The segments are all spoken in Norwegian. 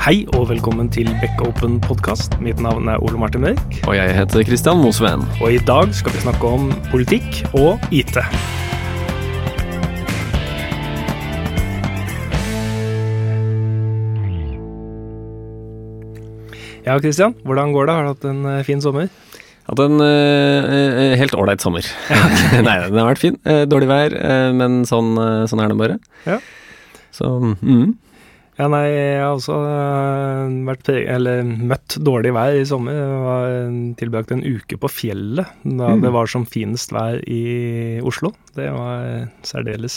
Hei og velkommen til Back Open podkast. Mitt navn er Ole Martin Mørk. Og jeg heter Kristian Mosveen. Og i dag skal vi snakke om politikk og IT. Ja, Kristian. Hvordan går det? Har du hatt en eh, fin sommer? Hatt en uh, helt ålreit sommer. Nei, den har vært fin. Dårlig vær, men sånn, sånn, er det bare. Ja. Så mm. Ja, nei, jeg har også vært, eller, møtt dårlig vær i sommer. Jeg var tilbrakt en uke på fjellet da mm. det var som finest vær i Oslo. Det var særdeles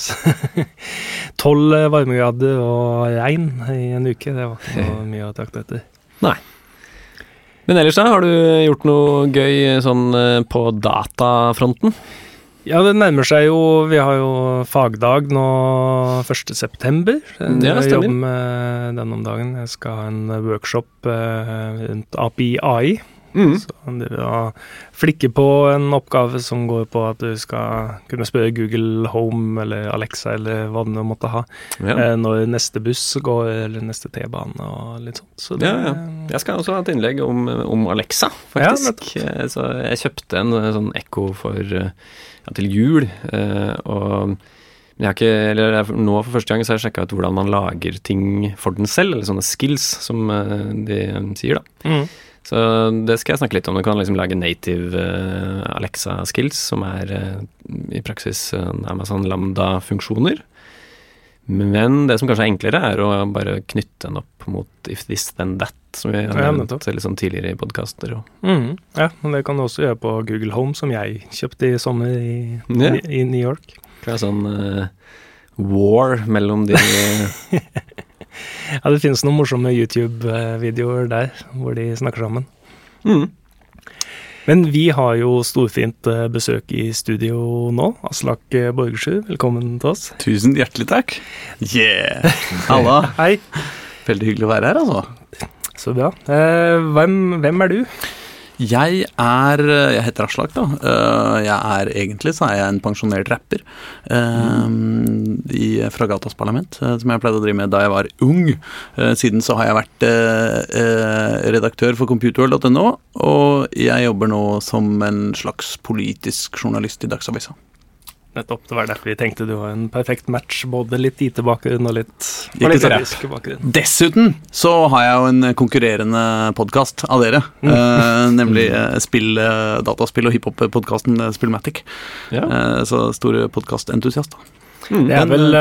Tolv varmegrader og regn i en uke. Det var ikke så mye å trakte etter. Nei. Men ellers, da? Har du gjort noe gøy sånn eh, på datafronten? Ja, det nærmer seg jo Vi har jo fagdag nå 1.9. Ja, jeg jobber med den om dagen. Jeg skal ha en workshop eh, rundt API AI. Mm. Så det vil flikke på en oppgave som går på at du skal kunne spørre Google Home eller Alexa eller hva du måtte ha, ja. eh, når neste buss går eller neste T-bane og litt sånt. Så det, ja, ja. Jeg skal også ha et innlegg om, om Alexa, faktisk. Ja, så jeg kjøpte en sånn Ekko for til jul, eh, og jeg har ikke, eller nå for første gang så har jeg sjekka ut hvordan man lager ting for den selv, eller sånne skills, som eh, de sier, da. Mm. Så det skal jeg snakke litt om. Du kan liksom lage native uh, Alexa-skills, som er uh, i praksis uh, Amazon Lambda-funksjoner. Men det som kanskje er enklere, er å bare knytte den opp mot if this then that, som vi har ja, nevnt litt sånn tidligere i podkaster. Mm, ja, men det kan du også gjøre på Google Home, som jeg kjøpte i sommer i, ja. i, i New York. Det er sånn war mellom de Ja, det finnes noen morsomme YouTube-videoer der hvor de snakker sammen. Mm. Men vi har jo storfint eh, besøk i studio nå. Aslak eh, Borgersrud, velkommen til oss. Tusen hjertelig takk. Yeah! Halla. Hei. Veldig hyggelig å være her, altså. Så bra. Eh, hvem, hvem er du? Jeg er Jeg heter Aslak, da. Eh, jeg er egentlig så er jeg en pensjonert rapper mm. i, fra Gatas Parlament, eh, som jeg pleide å drive med da jeg var ung. Siden så har jeg vært redaktør for computerworld.no, og jeg jobber nå som en slags politisk journalist i Dagsavisa. Nettopp. Det var derfor vi tenkte du var en perfekt match. Både litt IT-bakgrunn og litt politiske bakgrunn. Dessuten så har jeg jo en konkurrerende podkast av dere. Mm. Eh, nemlig eh, spill, eh, dataspill- og hiphop-podkasten eh, Spillmatic. Ja. Eh, så store podkastentusiast, da. Mm, det er vel,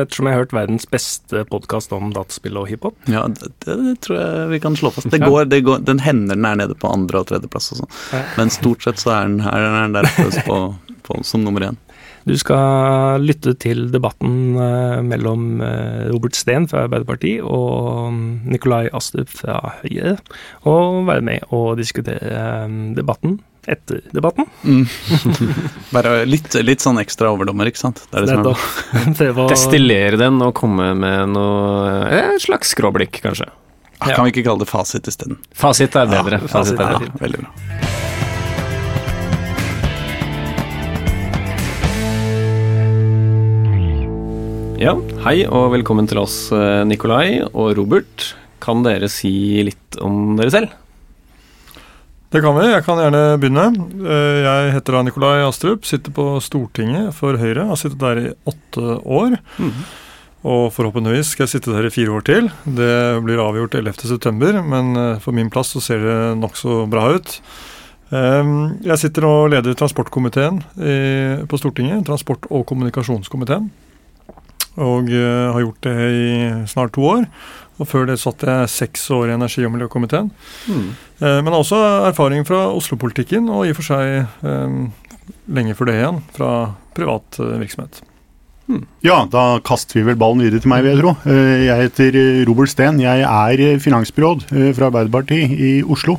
ettersom jeg har hørt, verdens beste podkast om dataspill og hiphop. Ja, det, det, tror jeg vi kan slå fast. Det går, det går, den hender den er nede på andre- og tredjeplass og sånn. Men stort sett så er den, er den der på, på, som nummer én. Du skal lytte til debatten eh, mellom eh, Robert Steen fra Arbeiderpartiet og mm, Nikolai Astrup fra Høyre, og være med og diskutere eh, debatten etter debatten. Mm. Bare litt, litt, sånn ekstra overdommer, ikke sant? Det er det som er Destillere den og komme med noe Et slags skråblikk, kanskje. Ja. Kan vi ikke kalle det fasit isteden? Fasit er bedre. Ja, fasit er bedre. Ja, veldig bra. Ja, hei og velkommen til oss, eh, Nikolai og Robert. Kan dere si litt om dere selv? Det kan vi. Jeg kan gjerne begynne. Eh, jeg heter da Nikolai Astrup, sitter på Stortinget for Høyre. Har sittet der i åtte år. Mm. Og forhåpentligvis skal jeg sitte der i fire år til. Det blir avgjort 11.9, men eh, for min plass så ser det nokså bra ut. Jeg sitter og leder transportkomiteen på Stortinget. Transport- og kommunikasjonskomiteen og uh, har gjort det i snart to år. Og før det satt jeg seks år i energi- og miljøkomiteen. Mm. Uh, men også erfaring fra Oslo-politikken, og i og for seg um, lenge før det igjen, fra privat uh, virksomhet. Mm. Ja, da kaster vi vel ballen videre til meg, vil jeg tro. Jeg heter Robert Steen. Jeg er finansbyråd fra Arbeiderpartiet i Oslo.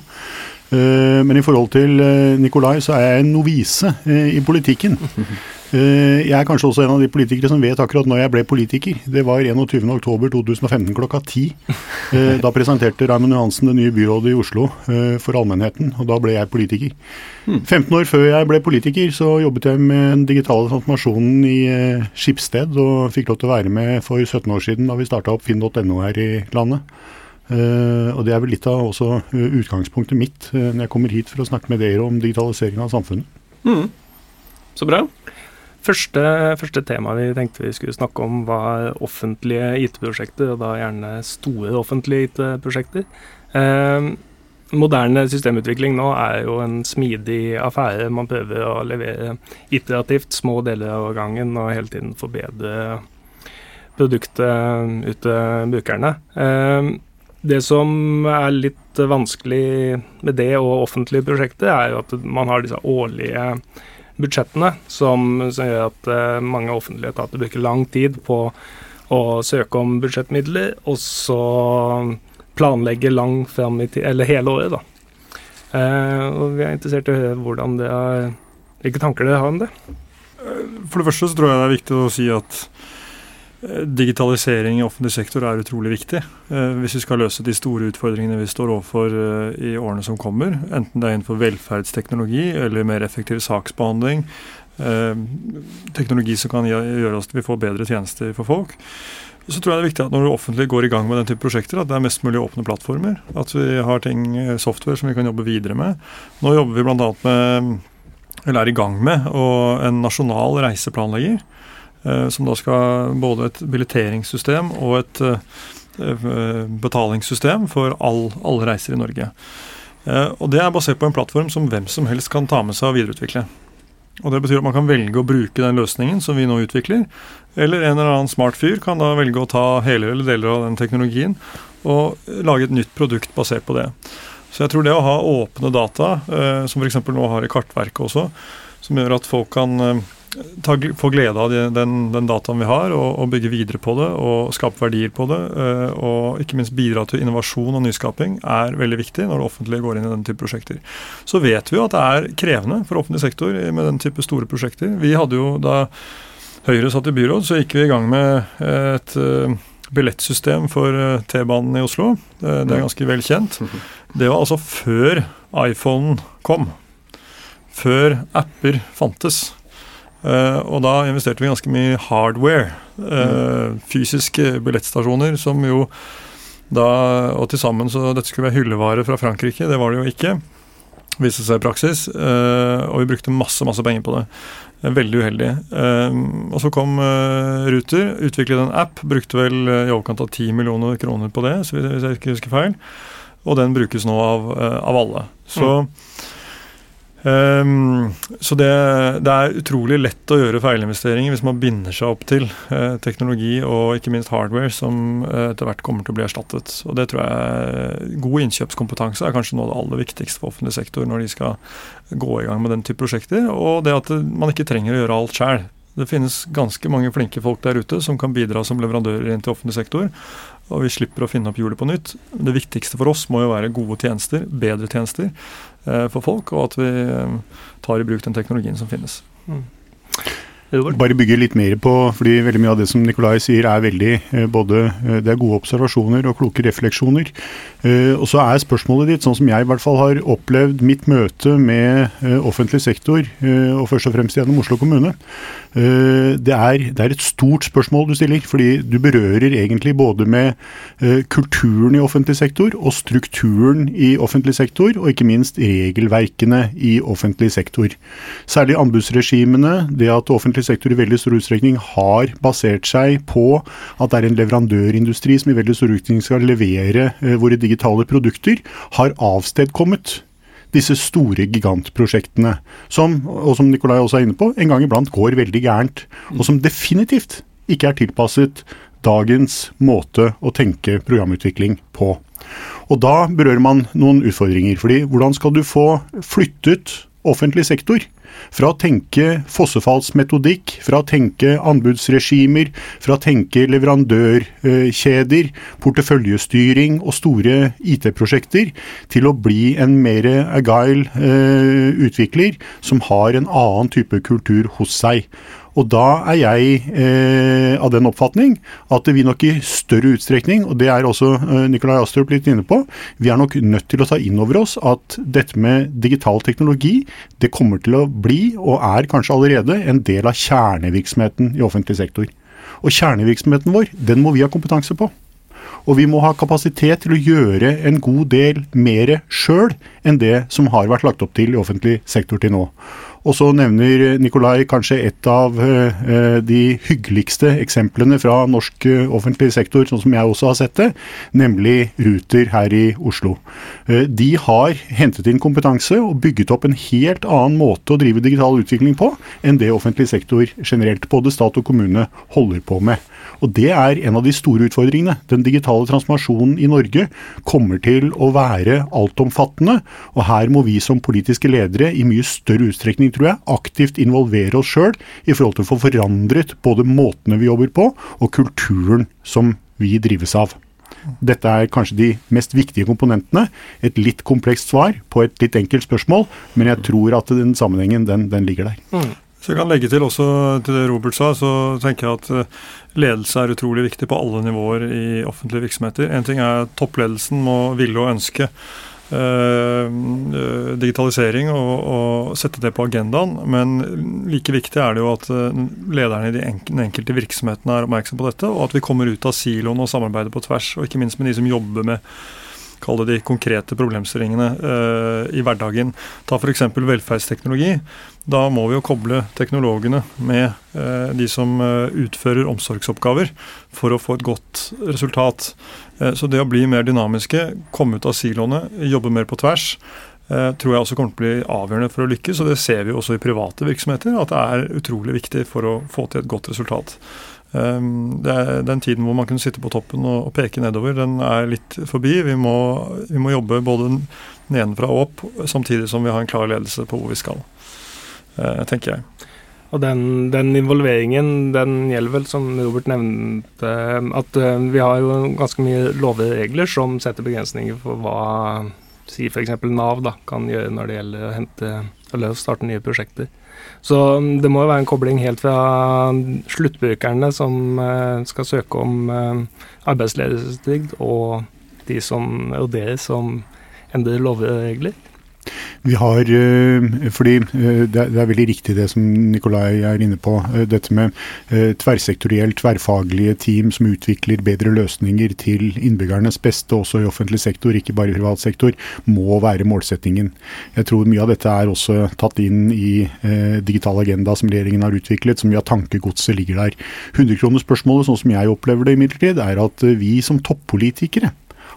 Men i forhold til Nikolai, så er jeg en novise i politikken. Eh, jeg er kanskje også en av de politikere som vet akkurat når jeg ble politiker. Det var 21.10.2015 klokka ti. Eh, da presenterte Raymond Johansen det nye byrådet i Oslo eh, for allmennheten, og da ble jeg politiker. 15 hmm. år før jeg ble politiker, så jobbet jeg med den digitale transformasjonen i Skipsted, og fikk lov til å være med for 17 år siden da vi starta opp finn.no her i landet. og Det er vel litt av også utgangspunktet mitt når jeg kommer hit for å snakke med dere om digitalisering av samfunnet. Mm. Så bra. Første, første tema vi tenkte vi skulle snakke om, var offentlige IT-prosjekter, og da gjerne store offentlige IT-prosjekter. Eh, moderne systemutvikling nå er jo en smidig affære. Man prøver å levere iterativt små deler av gangen og hele tiden forbedre produktet ut til brukerne. Eh, det som er litt vanskelig med det og offentlige prosjekter, er jo at man har disse årlige budsjettene, som, som gjør at uh, mange offentlige etater bruker lang tid på å søke om budsjettmidler, og så planlegge lang fram i tid, eller hele året, da. Uh, og vi er interessert i å høre hvordan det er, hvilke tanker dere har om det. For det første så tror jeg det er viktig å si at Eh, digitalisering i offentlig sektor er utrolig viktig eh, hvis vi skal løse de store utfordringene vi står overfor eh, i årene som kommer. Enten det er innenfor velferdsteknologi eller mer effektiv saksbehandling. Teknologi som kan gjøre oss til vi får bedre tjenester for folk. Så tror jeg det er viktig at når det offentlige går i gang med den type prosjekter, at det er mest mulig åpne plattformer. At vi har ting, software som vi kan jobbe videre med. Nå jobber vi bl.a. med, eller er i gang med, en nasjonal reiseplanlegger. Eh, som da skal både et billetteringssystem og et eh, betalingssystem for all, alle reiser i Norge. Eh, og Det er basert på en plattform som hvem som helst kan ta med seg og videreutvikle. Og Det betyr at man kan velge å bruke den løsningen som vi nå utvikler. Eller en eller annen smart fyr kan da velge å ta hele eller deler av den teknologien og lage et nytt produkt basert på det. Så jeg tror det å ha åpne data, som f.eks. nå har i Kartverket også, som gjør at folk kan ta, få glede av den, den, dataen vi har, og, og, bygge videre på det og skape verdier på det. Eh, og ikke minst bidra til innovasjon og nyskaping er veldig viktig når det offentlige går inn i den type prosjekter. Så vet vi jo at det er krevende for offentlig sektor med den type store prosjekter. Vi hadde jo da Høyre satt i byråd, så gikk vi i gang med et uh, billettsystem for T-banen i Oslo. Det, er ganske vel kjent. Det var altså før iPhone kom. Før apper fantes. Uh, og da investerte vi ganske mye hardware. Uh, fysiske billettstasjoner som jo da Og til sammen så dette skulle være hyllevare fra Frankrike. Det var det jo ikke. Viste seg i praksis. Uh, og vi brukte masse, masse penger på det. Veldig uheldig. og så kom Ruter, utviklet en app, brukte vel i overkant av 10 millioner kroner på det, hvis jeg ikke husker feil. Og den brukes nå av, av alle. Så mm. Um, så det, det, er utrolig lett å gjøre feilinvesteringer hvis man binder seg opp til uh, teknologi og ikke minst hardware som uh, etter hvert kommer til å bli erstattet. Og det tror jeg God innkjøpskompetanse er kanskje noe av det aller viktigste for offentlig sektor når de skal gå i gang med den type prosjekter. Og det at man ikke trenger å gjøre alt sjøl. Det finnes ganske mange flinke folk der ute som kan bidra som leverandører inn til offentlig sektor. Og vi slipper å finne opp hjulet på nytt. Det viktigste for oss må jo være gode tjenester, bedre tjenester. Eh, for folk, og at vi eh, tar i bruk den teknologien som finnes. Mm. Bare bygge litt mer på, fordi veldig mye av det som Nikolai sier er veldig eh, både Det er gode observasjoner og kloke refleksjoner. Og så er spørsmålet ditt, sånn som jeg i hvert fall har opplevd mitt møte med offentlig sektor, og først og fremst gjennom Oslo kommune, Eh, det er, det er, et stort spørsmål du stiller, fordi du berører egentlig både med eh, kulturen i offentlig sektor og strukturen i offentlig sektor, og ikke minst regelverkene i offentlig sektor. Særlig anbudsregimene, det at offentlig sektor i veldig stor utstrekning har basert seg på at det er en leverandørindustri som i veldig stor utstrekning skal levere eh, våre digitale produkter, har avstedkommet disse store gigantprosjektene, som, og som Nikolai også er inne på, en gang iblant går veldig gærent. Og som definitivt ikke er tilpasset dagens måte å tenke programutvikling på. Og da berører man noen utfordringer. fordi hvordan skal du få flyttet offentlig sektor fra å tenke fossefallsmetodikk, fra å tenke anbudsregimer, fra å tenke leverandørkjeder, porteføljestyring og store IT-prosjekter, til å bli en mer agile eh, utvikler som har en annen type kultur hos seg. Og da er jeg eh, av den oppfatning at vi nok i større utstrekning, og det er også eh, Nikolai Astrup litt inne på, vi er nok nødt til å ta inn over oss at dette med digital teknologi, det kommer til å bli, og er kanskje allerede, en del av kjernevirksomheten i offentlig sektor. Og kjernevirksomheten vår, den må vi ha kompetanse på. Og vi må ha kapasitet til å gjøre en god del mer sjøl enn det som har vært lagt opp til i offentlig sektor til nå. Og så nevner Nikolai kanskje et av uh, de hyggeligste eksemplene fra norsk uh, offentlig sektor, sånn som jeg også har sett det, nemlig Ruter her i Oslo. Uh, de har hentet inn kompetanse og bygget opp en helt annen måte å drive digital utvikling på enn det offentlig sektor generelt, både stat og kommune, holder på med. Og Det er en av de store utfordringene. Den digitale transformasjonen i Norge kommer til å være altomfattende. og Her må vi som politiske ledere i mye større utstrekning tror jeg, aktivt involvere oss sjøl i forhold til å få forandret både måtene vi jobber på og kulturen som vi drives av. Dette er kanskje de mest viktige komponentene. Et litt komplekst svar på et litt enkelt spørsmål, men jeg tror at den sammenhengen den, den ligger der. Mm. Så jeg kan legge til også til det Robert sa, så tenker jeg at eh, ledelse er utrolig viktig på alle nivåer i offentlige virksomheter. En ting er at toppledelsen må ville og ønske digitalisering og, og, sette det på agendaen, men like viktig er det jo at lederne i de enkelte virksomhetene er oppmerksom på dette, og at vi kommer ut av siloen og samarbeider på tvers, og ikke minst med de som jobber med kall det de konkrete problemstillingene i hverdagen. Ta f.eks. velferdsteknologi. Da må vi jo koble teknologene med de som utfører omsorgsoppgaver, for å få et godt resultat. Så det å bli mer dynamiske, komme ut av siloene, jobbe mer på tvers, tror jeg også kommer til å bli avgjørende for å lykkes. Og det ser vi også i private virksomheter, at det er utrolig viktig for å få til et godt resultat. Ehm, den tiden hvor man kunne sitte på toppen og, peke nedover, den er litt forbi. Vi må, vi må jobbe både nedenfra og opp, samtidig som vi har en klar ledelse på hvor vi skal, eh, tenker jeg. Og den, den, involveringen den gjelder vel, som Robert nevnte, at eh, vi har jo ganske mye lovregler som setter begrensninger for hva si f.eks. Nav da, kan gjøre når det gjelder å hente eller starte nye prosjekter. Så um, det må jo være en kobling helt fra sluttbrukerne som uh, skal søke om uh, arbeidsledighetstrygd, og de som, og som endrer lovregler. Vi har, eh, fordi eh, Det er veldig riktig det som Nikolai er inne på. Eh, dette med tverrsektorielt, tverrfaglige team som utvikler bedre løsninger til innbyggernes beste, også i offentlig sektor, ikke bare i privat sektor, må være målsettingen. Jeg tror mye av dette er også tatt inn i digital agenda som regjeringen har utviklet, så mye av tankegodset ligger der. 100-kronerspørsmålet, sånn som jeg opplever det imidlertid, er at vi som toppolitikere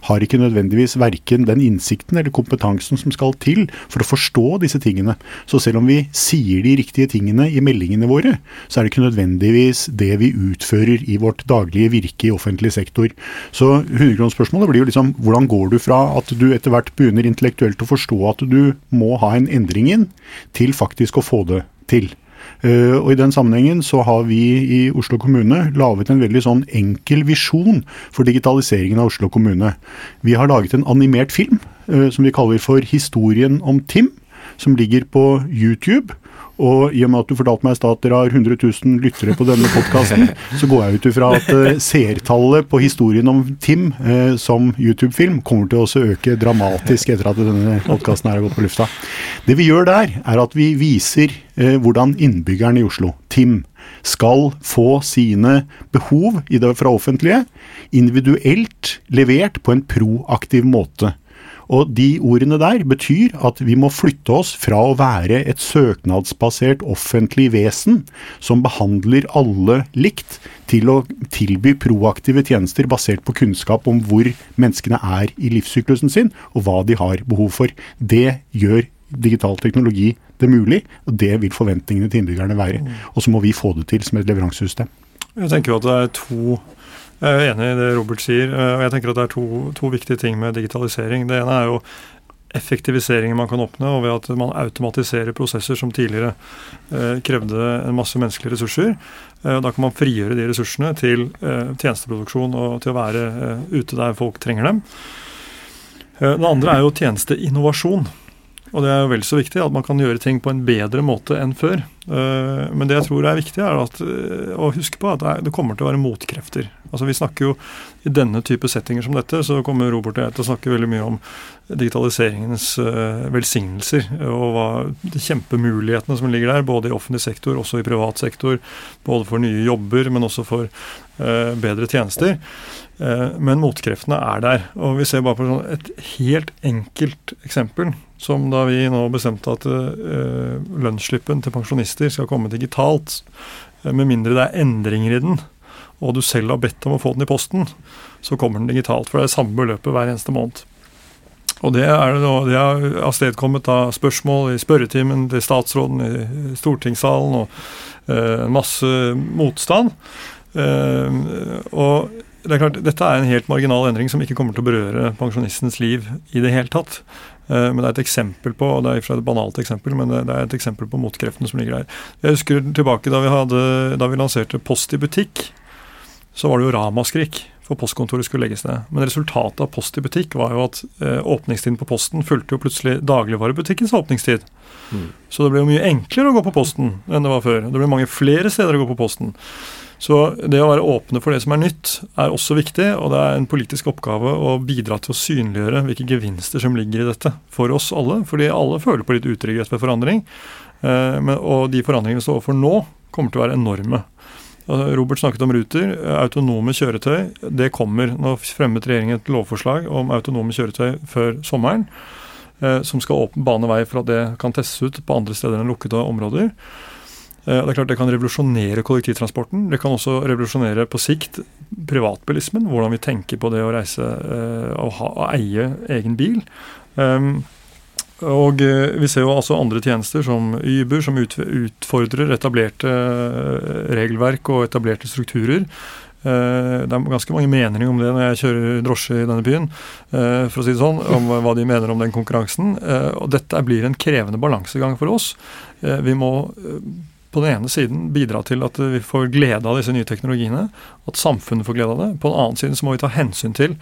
har ikke nødvendigvis verken den innsikten eller kompetansen som skal til for å forstå disse tingene. Så selv om vi sier de riktige tingene i meldingene våre, så er det ikke nødvendigvis det vi utfører i vårt daglige virke i offentlig sektor. Så 100-kronerspørsmålet blir jo liksom hvordan går du fra at du etter hvert begynner intellektuelt å forstå at du må ha en endring inn, til faktisk å få det til. Eh, og I den sammenhengen så har vi i Oslo kommune laget en veldig sånn enkel visjon for digitaliseringen av Oslo kommune. Vi har laget en animert film eh, som vi kaller for Historien om Tim, som ligger på YouTube. Og i og med at du fortalte meg at dere har 100 000 lyttere på denne podkasten, så går jeg ut ifra at uh, seertallet på historien om Tim uh, som YouTube-film kommer til å øke dramatisk etter at denne podkasten har gått på lufta. Det vi gjør der, er at vi viser uh, hvordan innbyggerne i Oslo, Tim, skal få sine behov i det fra offentlige individuelt levert på en proaktiv måte. Og de ordene der betyr at vi må flytte oss fra å være et søknadsbasert offentlig vesen som behandler alle likt, til å tilby proaktive tjenester basert på kunnskap om hvor menneskene er i livssyklusen sin, og hva de har behov for. Det gjør digital teknologi det mulig, og det vil forventningene til innbyggerne være. Og så må vi få det til som et leveransesystem. Jeg tenker at det er to jeg er enig i det Robert sier. Eh, og jeg tenker at Det er to, to viktige ting med digitalisering. Det ene er jo effektiviseringen man kan oppnå ved at man automatiserer prosesser som tidligere eh, krevde en masse menneskelige ressurser. Eh, da kan man frigjøre de ressursene til eh, tjenesteproduksjon og til å være eh, ute der folk trenger dem. Eh, det andre er jo tjenesteinnovasjon. Og det er jo vel så viktig at man kan gjøre ting på en bedre måte enn før. Eh, men det jeg tror er viktig, er at, eh, å huske på at det kommer til å være motkrefter. Altså Vi snakker jo i denne type settinger som dette, så kommer Robert og jeg til å snakke veldig mye om digitaliseringens velsignelser og hva, de kjempemulighetene som ligger der, både i offentlig sektor, også i privat sektor. Både for nye jobber, men også for bedre tjenester. Men motkreftene er der. Og vi ser bare på et helt enkelt eksempel som da vi nå bestemte at uh, lønnsslippen til pensjonister skal komme digitalt, uh, med mindre det er endringer i den, og du selv har bedt om å få den i posten, så kommer den digitalt. For det er samme beløpet hver eneste måned. Og det er det har avstedkommet av spørsmål i spørretimen til statsråden i stortingssalen, og uh, masse motstand. og det er klart, Dette er en helt marginal endring som ikke kommer til å berøre pensjonistens liv i det hele tatt. Eh, men det er et eksempel på og det er et banalt eksempel, men det er et eksempel på motkreftene som ligger der. Jeg husker tilbake da vi, hadde, da vi lanserte Post i butikk. Så var det jo ramaskrik for postkontoret skulle legges ned. Men resultatet av Post i butikk var jo at eh, åpningstiden på Posten fulgte jo plutselig dagligvarebutikkens åpningstid. Mm. Så det ble jo mye enklere å gå på Posten enn det var før. Det ble mange flere steder å gå på Posten. Så det å være åpne for det som er nytt, er også viktig. Og det er en politisk oppgave å bidra til å synliggjøre hvilke gevinster som ligger i dette for oss alle. Fordi alle føler på litt utrygghet ved forandring. Eh, og de forandringene vi står overfor nå, kommer til å være enorme. Robert snakket om Ruter. Autonome kjøretøy, det kommer. Nå fremmet regjeringen et lovforslag om autonome kjøretøy før sommeren. Eh, som skal bane vei for at det kan testes ut på andre steder enn lukkede områder. Eh, det er klart det kan revolusjonere kollektivtransporten. Det kan også revolusjonere på sikt privatbilismen. Hvordan vi tenker på det å reise eh, og, ha, og eie egen bil. Um, og eh, vi ser jo altså andre tjenester som Uber, som utfordrer etablerte regelverk og etablerte strukturer. Det er ganske mange meninger om det når jeg kjører drosje i denne byen, for å si det sånn, om hva de mener om den konkurransen. Og dette blir en krevende balansegang for oss. Vi må på den ene siden bidra til at vi får glede av disse nye teknologiene, at samfunnet får glede av det. På den annen side så må vi ta hensyn til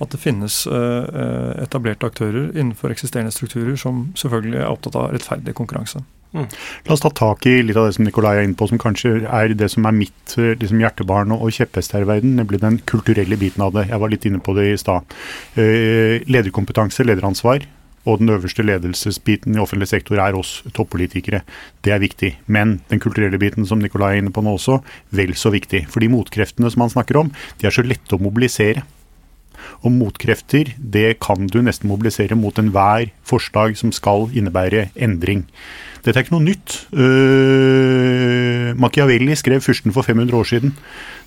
at det finnes uh, etablerte aktører innenfor eksisterende strukturer som selvfølgelig er opptatt av rettferdig konkurranse. Mm. La oss ta tak i litt av det som Nikolai er inne på, som kanskje er det som er mitt eh, liksom hjertebarn og kjepphest her i verden, nemlig den kulturelle biten av det. Jeg var litt inne på det i stad. Lederkompetanse, lederansvar og den øverste ledelsesbiten i offentlig sektor er oss toppolitikere. Det er viktig. Men den kulturelle biten som Nikolai er inne på nå også, vel så viktig. For de motkreftene som han snakker om, de er så lette å mobilisere. Og motkrefter, det kan du nesten mobilisere mot enhver forslag som skal innebære endring. Dette er ikke noe nytt. Uh, Machiavelli skrev 'Fyrsten for 500 år siden'.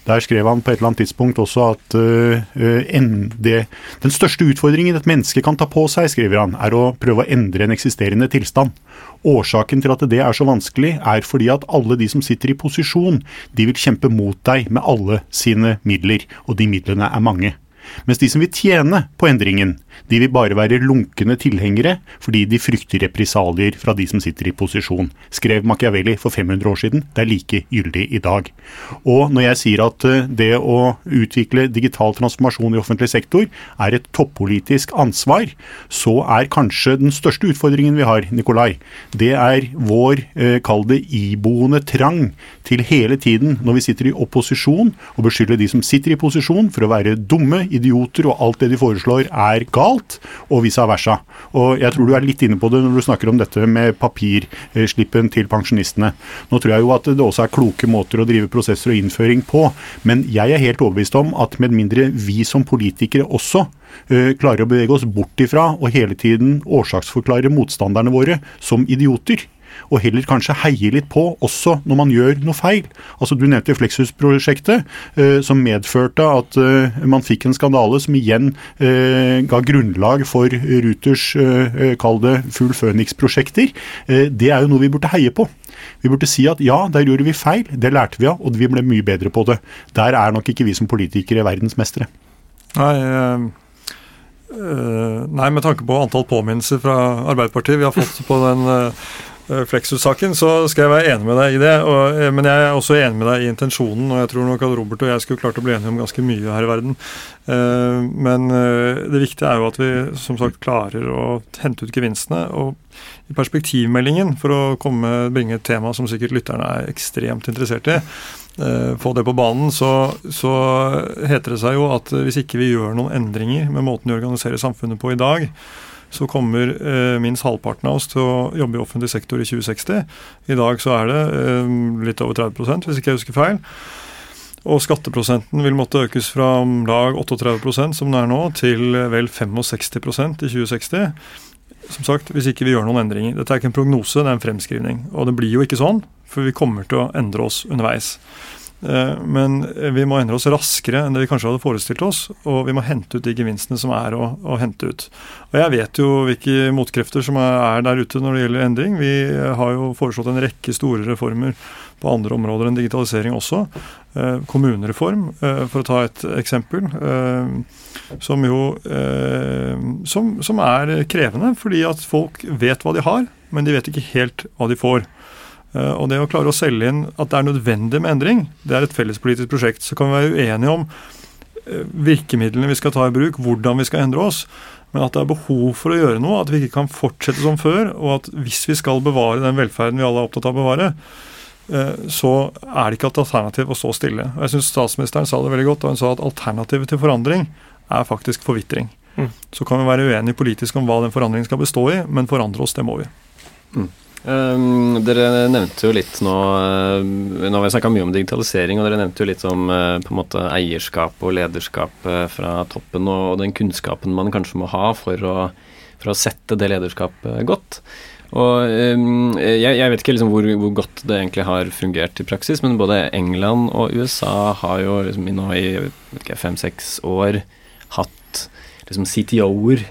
Der skrev han på et eller annet tidspunkt også at uh, en, den største utfordringen et menneske kan ta på seg, skriver han, er å prøve å endre en eksisterende tilstand. Årsaken til at det er så vanskelig, er fordi at alle de som sitter i posisjon, de vil kjempe mot deg med alle sine midler, og de midlene er mange. Mens de som vil tjene på endringen, de vil bare være lunkne tilhengere fordi de frykter represalier fra de som sitter i posisjon, skrev Machiavelli for 500 år siden. Det er like gyldig i dag. Og når jeg sier at eh, det å utvikle digital transformasjon i offentlig sektor er et toppolitisk ansvar, så er kanskje den største utfordringen vi har, Nikolai, det er vår, eh, kall det iboende trang til hele tiden, når vi sitter i opposisjon, å beskylde de som sitter i posisjon for å være dumme, idioter og alt det de foreslår er galt galt, og vice versa. Og jeg tror du er litt inne på det når du snakker om dette med papirslippen til pensjonistene. Nå tror jeg jo at det også er kloke måter å drive prosesser og innføring på, men jeg er helt overbevist om at med mindre vi som politikere også uh, klarer å bevege oss bort ifra og hele tiden årsaksforklare motstanderne våre som idioter, og heller kanskje heie litt på også når man gjør noe feil. Altså Du nevnte Flexus-prosjektet, eh, som medførte at eh, man fikk en skandale som igjen eh, ga grunnlag for Ruters, eh, kall det Full Phoenix-prosjekter. Eh, det er jo noe vi burde heie på. Vi burde si at ja, der gjorde vi feil, det lærte vi av, og vi ble mye bedre på det. Der er nok ikke vi som politikere verdensmestere. Nei, øh, nei, med tanke på antall påminnelser fra Arbeiderpartiet vi har fått på den Eh, Flexus-saken, så skal jeg være enig med deg i det. Og, eh, men jeg er også enig med deg i intensjonen, og jeg tror nok at Robert og jeg skulle klart å bli enige om ganske mye her i verden. Uh, men det viktige er jo at vi som sagt klarer å hente ut gevinstene. Og i perspektivmeldingen, for å komme, bringe et tema som sikkert lytterne er ekstremt interessert i, få det på banen, så, så heter det seg jo at hvis ikke vi gjør noen endringer med måten vi organiserer samfunnet på i dag, så kommer eh, minst halvparten av oss til å jobbe i offentlig sektor i 2060. I dag så er det eh, litt over 30 hvis ikke jeg husker feil. Og skatteprosenten vil måtte økes fra om lag 38% som den er nå, til vel 65% i 2060. Som sagt, hvis ikke vi gjør noen endringer. Dette er ikke en prognose, det er en fremskrivning. Og det blir jo ikke sånn, for vi kommer til å endre oss underveis. Eh, men vi må endre oss raskere enn det vi kanskje hadde forestilt oss. Og vi må hente ut de gevinstene som er å, å hente ut. Og jeg vet jo hvilke motkrefter som er der ute når det gjelder endring. Vi har jo foreslått en rekke store reformer på andre områder enn digitalisering også. Eh, kommunereform, eh, for å ta et eksempel. Som jo som, som er krevende, fordi at folk vet hva de har, men de vet ikke helt hva de får. Eh, og det å klare å selge inn at det er nødvendig med endring, det er et fellespolitisk prosjekt. Så kan vi være uenige om eh, virkemidlene vi skal ta i bruk, hvordan vi skal endre oss. Men at det er behov for å gjøre noe, at vi ikke kan fortsette som før. Og at hvis vi skal bevare den velferden vi alle er opptatt av å bevare, eh, så er det ikke et alternativ å stå stille. Og jeg syns statsministeren sa det veldig godt da hun sa at alternativet til forandring er faktisk forvitring. Mm. Så kan vi være uenige politisk om hva den forandringen skal bestå i, men forandre oss, det må vi. Mm. Um, dere nevnte jo litt nå uh, Nå har vi snakka mye om digitalisering, og dere nevnte jo litt om uh, på en måte eierskap og lederskap uh, fra toppen, og, den kunnskapen man kanskje må ha for å, for å sette det lederskapet godt. Og um, jeg, jeg, vet ikke liksom hvor, hvor, godt det egentlig har fungert i praksis, men både England og USA har jo liksom nå i fem-seks år hatt liksom CTO-er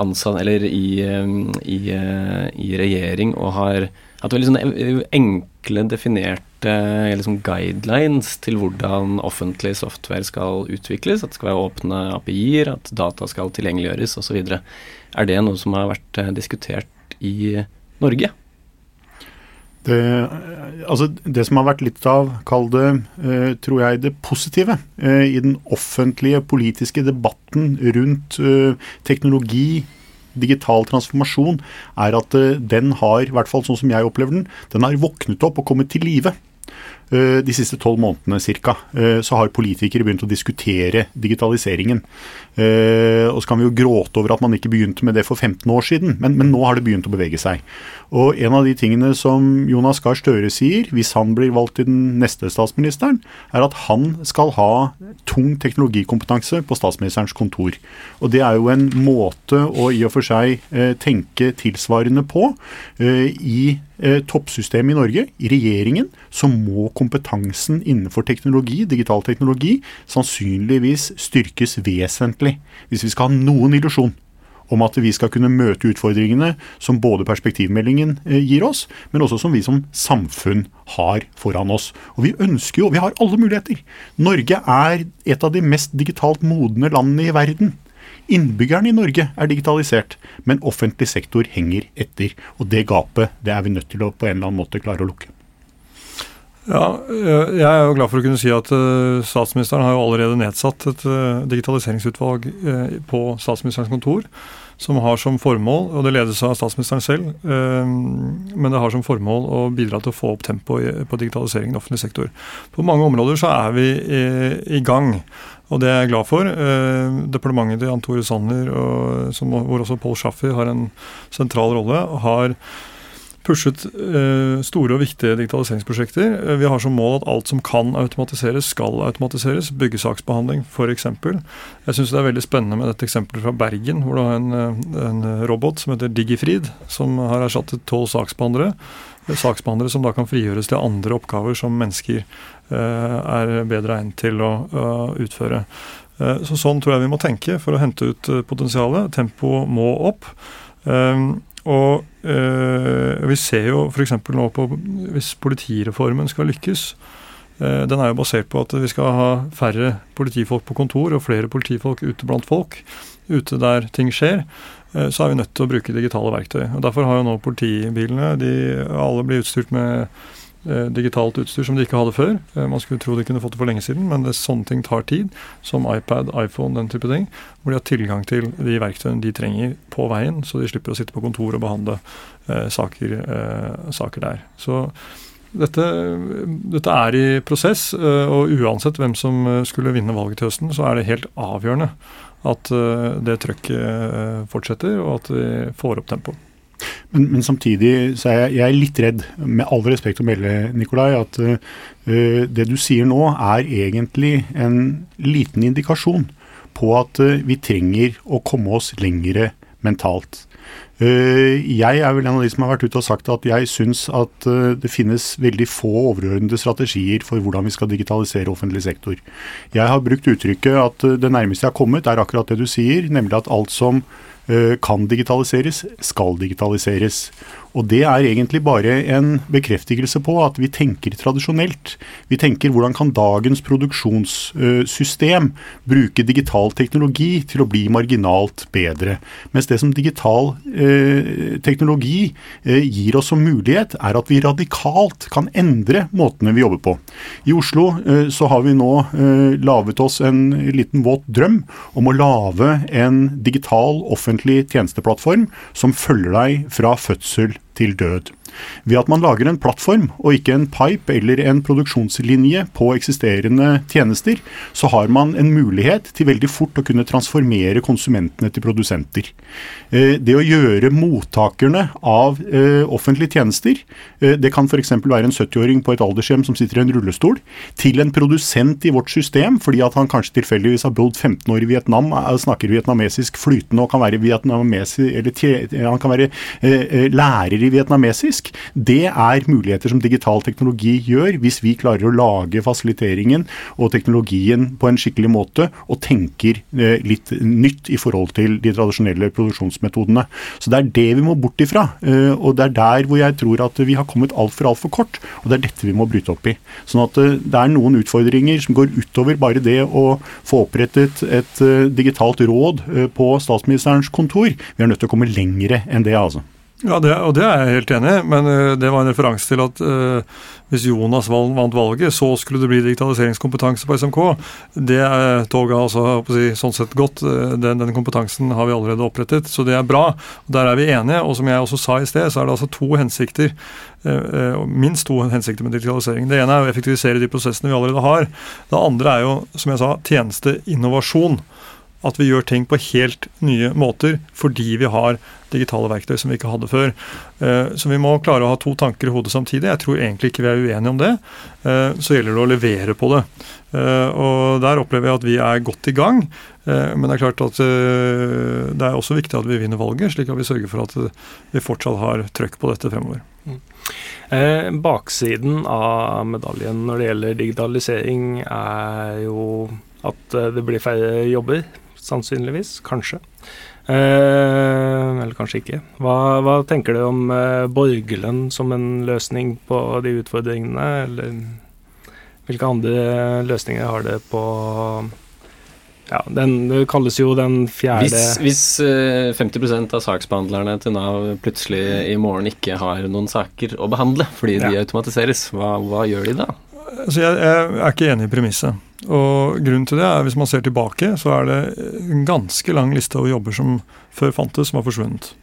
ansatt, eller i, i, eh, i, regjering og har hatt veldig sånne enkle, definerte liksom guidelines til hvordan offentlig software skal utvikles. At det skal være åpne API-er, at data skal tilgjengeliggjøres osv. Er det noe som har vært eh, diskutert i Norge? Det, altså det som har vært litt av, kall det, eh, tror jeg, det positive eh, i den offentlige politiske debatten rundt eh, teknologi, digital transformasjon, er at den har, i hvert fall sånn som jeg opplever den, den har våknet opp og kommet til live. De siste tolv månedene. Eh, så har politikere begynt å diskutere digitaliseringen. Og så kan vi jo gråte over at man ikke begynte med det for 15 år siden, men, men, nå har det begynt å bevege seg. Og en av de tingene som Jonas Gahr Støre sier, hvis han blir valgt til den neste statsministeren, er at han skal ha tung teknologikompetanse på statsministerens kontor. Og det er jo en måte å i og for seg tenke tilsvarende på i Eh, toppsystemet i Norge, i regjeringen, så må kompetansen innenfor teknologi, digital teknologi, sannsynligvis styrkes vesentlig. Hvis vi skal ha noen illusjon om at vi skal kunne møte utfordringene som både perspektivmeldingen eh, gir oss, men også som vi som samfunn har foran oss. Og vi ønsker jo, vi har alle muligheter. Norge er et av de mest digitalt modne landene i verden. Innbyggerne i Norge er digitalisert, men offentlig sektor henger etter. Og det gapet det er vi nødt til å på en eller annen måte klare å lukke. Ja, Jeg er jo glad for å kunne si at uh, statsministeren har jo allerede nedsatt et digitaliseringsutvalg på statsministerens kontor som har som formål, og det ledes av statsministeren selv, men det har som formål å bidra til å få opp tempoet på digitaliseringen i offentlig sektor. På mange områder så er vi i, gang. Og det er jeg glad for. Eh, departementet til Jan Tore Sanner, og, hvor også Paul Schaffer har en sentral rolle, har pushet eh, store og viktige digitaliseringsprosjekter. Eh, vi har som mål at alt som kan automatiseres, skal automatiseres. Byggesaksbehandling f.eks. Jeg syns det er veldig spennende med dette eksempelet fra Bergen, hvor du har en, eh, en robot som heter Digifrid, som har erstattet tolv saksbehandlere. Saksbehandlere som da kan frigjøres til andre oppgaver som mennesker er bedre egnet til å utføre. Så Sånn tror jeg vi må tenke for å hente ut potensialet. Tempoet må opp. Og øh, vi ser jo f.eks. nå på hvis politireformen skal lykkes, den er jo basert på at vi skal ha færre politifolk på kontor og flere politifolk ute blant folk, ute der ting skjer. Så er vi nødt til å bruke digitale verktøy. og Derfor har jo nå politibilene de, Alle blir utstyrt med digitalt utstyr som de ikke hadde før. Eh, man skulle tro de kunne fått det for lenge siden, men det, sånne ting tar tid. Som iPad, iPhone, den type ting. Hvor de har tilgang til de verktøyene de trenger på veien, så de slipper å sitte på kontor og behandle eh, saker, eh, saker, der. Så dette, dette, er i prosess, eh, og uansett hvem som skulle vinne valget til høsten, så er det helt avgjørende at eh, det trøkket fortsetter, og at vi får opp tempoet. Men, men, samtidig så er jeg, jeg er litt redd, med all respekt å melde, Nikolai, at uh, det du sier nå er egentlig en liten indikasjon på at uh, vi trenger å komme oss lengre mentalt. Uh, jeg er vel en av de som har vært ute og sagt at jeg syns at det finnes veldig få overordnede strategier for hvordan vi skal digitalisere offentlig sektor. Jeg har brukt uttrykket at det nærmeste jeg har kommet, er akkurat det du sier, nemlig at alt som Eh, kan digitaliseres, skal digitaliseres. Og det er egentlig bare en bekreftelse på at vi tenker tradisjonelt. Vi tenker hvordan kan dagens produksjonssystem bruke digital teknologi til å bli marginalt bedre. Mens det som digital eh, teknologi eh, gir oss som mulighet, er at vi radikalt kan endre måtene vi jobber på. I Oslo eh, så har vi nå eh, laget oss en liten våt drøm om å lage en digital offentlig tjenesteplattform som følger deg fra fødsel til død. Ved at man lager en plattform og ikke en pipe eller en produksjonslinje på eksisterende tjenester, så har man en mulighet til veldig fort å kunne transformere konsumentene til produsenter. Eh, det å gjøre mottakerne av eh, offentlige tjenester, eh, det kan f.eks. være en 70-åring på et aldershjem som sitter i en rullestol, til en produsent i vårt system fordi at han kanskje tilfeldigvis har bodd 15 år i Vietnam, snakker vietnamesisk flytende og kan være, eller, han kan være lærer i vietnamesisk faktisk. Det er muligheter som digital teknologi gjør, hvis vi klarer å lage fasiliteringen og teknologien på en skikkelig måte, og tenker eh, litt nytt i forhold til de tradisjonelle produksjonsmetodene. Så det er det vi må bort ifra. Eh, og det er der hvor jeg tror at vi har kommet altfor, altfor kort. Og det er dette vi må bryte opp i. Sånn at eh, det er noen utfordringer som går utover bare det å få opprettet et digitalt råd på statsministerens kontor. Vi er nødt til å komme lengre enn det, altså. Ja, det, og det er jeg helt enig i, men uh, det var en referanse til at uh, hvis Jonas vant valget, så skulle det bli digitaliseringskompetanse på SMK. Det er toget altså si, sånn sett godt. Uh, den, den, kompetansen har vi allerede opprettet, så det er bra. Og Der er vi enige. Og som jeg også sa i sted, så er det altså to hensikter. minst to hensikter med digitalisering. Det ene er å effektivisere de prosessene vi allerede har. Det andre er jo, som jeg sa, tjenesteinnovasjon at vi gjør ting på helt nye måter fordi vi har digitale verktøy som vi ikke hadde før. Eh, så vi må klare å ha to tanker i hodet samtidig. Jeg tror egentlig ikke vi er uenige om det. Eh, så gjelder det å levere på det. Eh, og der opplever jeg at vi er godt i gang. Men det er klart at det er også viktig at vi vinner valget, slik at vi sørger for at vi fortsatt har trøkk på dette fremover. Mm. Baksiden av medaljen når det gjelder digitalisering, er jo at det blir færre jobber sannsynligvis. Kanskje. Eh, eller kanskje ikke. Hva, hva, tenker du om eh, borgerlønn som en løsning på de utfordringene, eller hvilke andre løsninger har det på ja, den, Det kalles jo den fjerde Hvis, hvis uh, 50% av saksbehandlerne til Nav plutselig i morgen ikke har noen saker å behandle fordi ja. de automatiseres, hva, hva gjør de da? Altså jeg, jeg, er ikke enig i premisset. Og grunnen til det er, hvis man ser tilbake, så er det en ganske lang liste over jobber som før fantes, som har forsvunnet.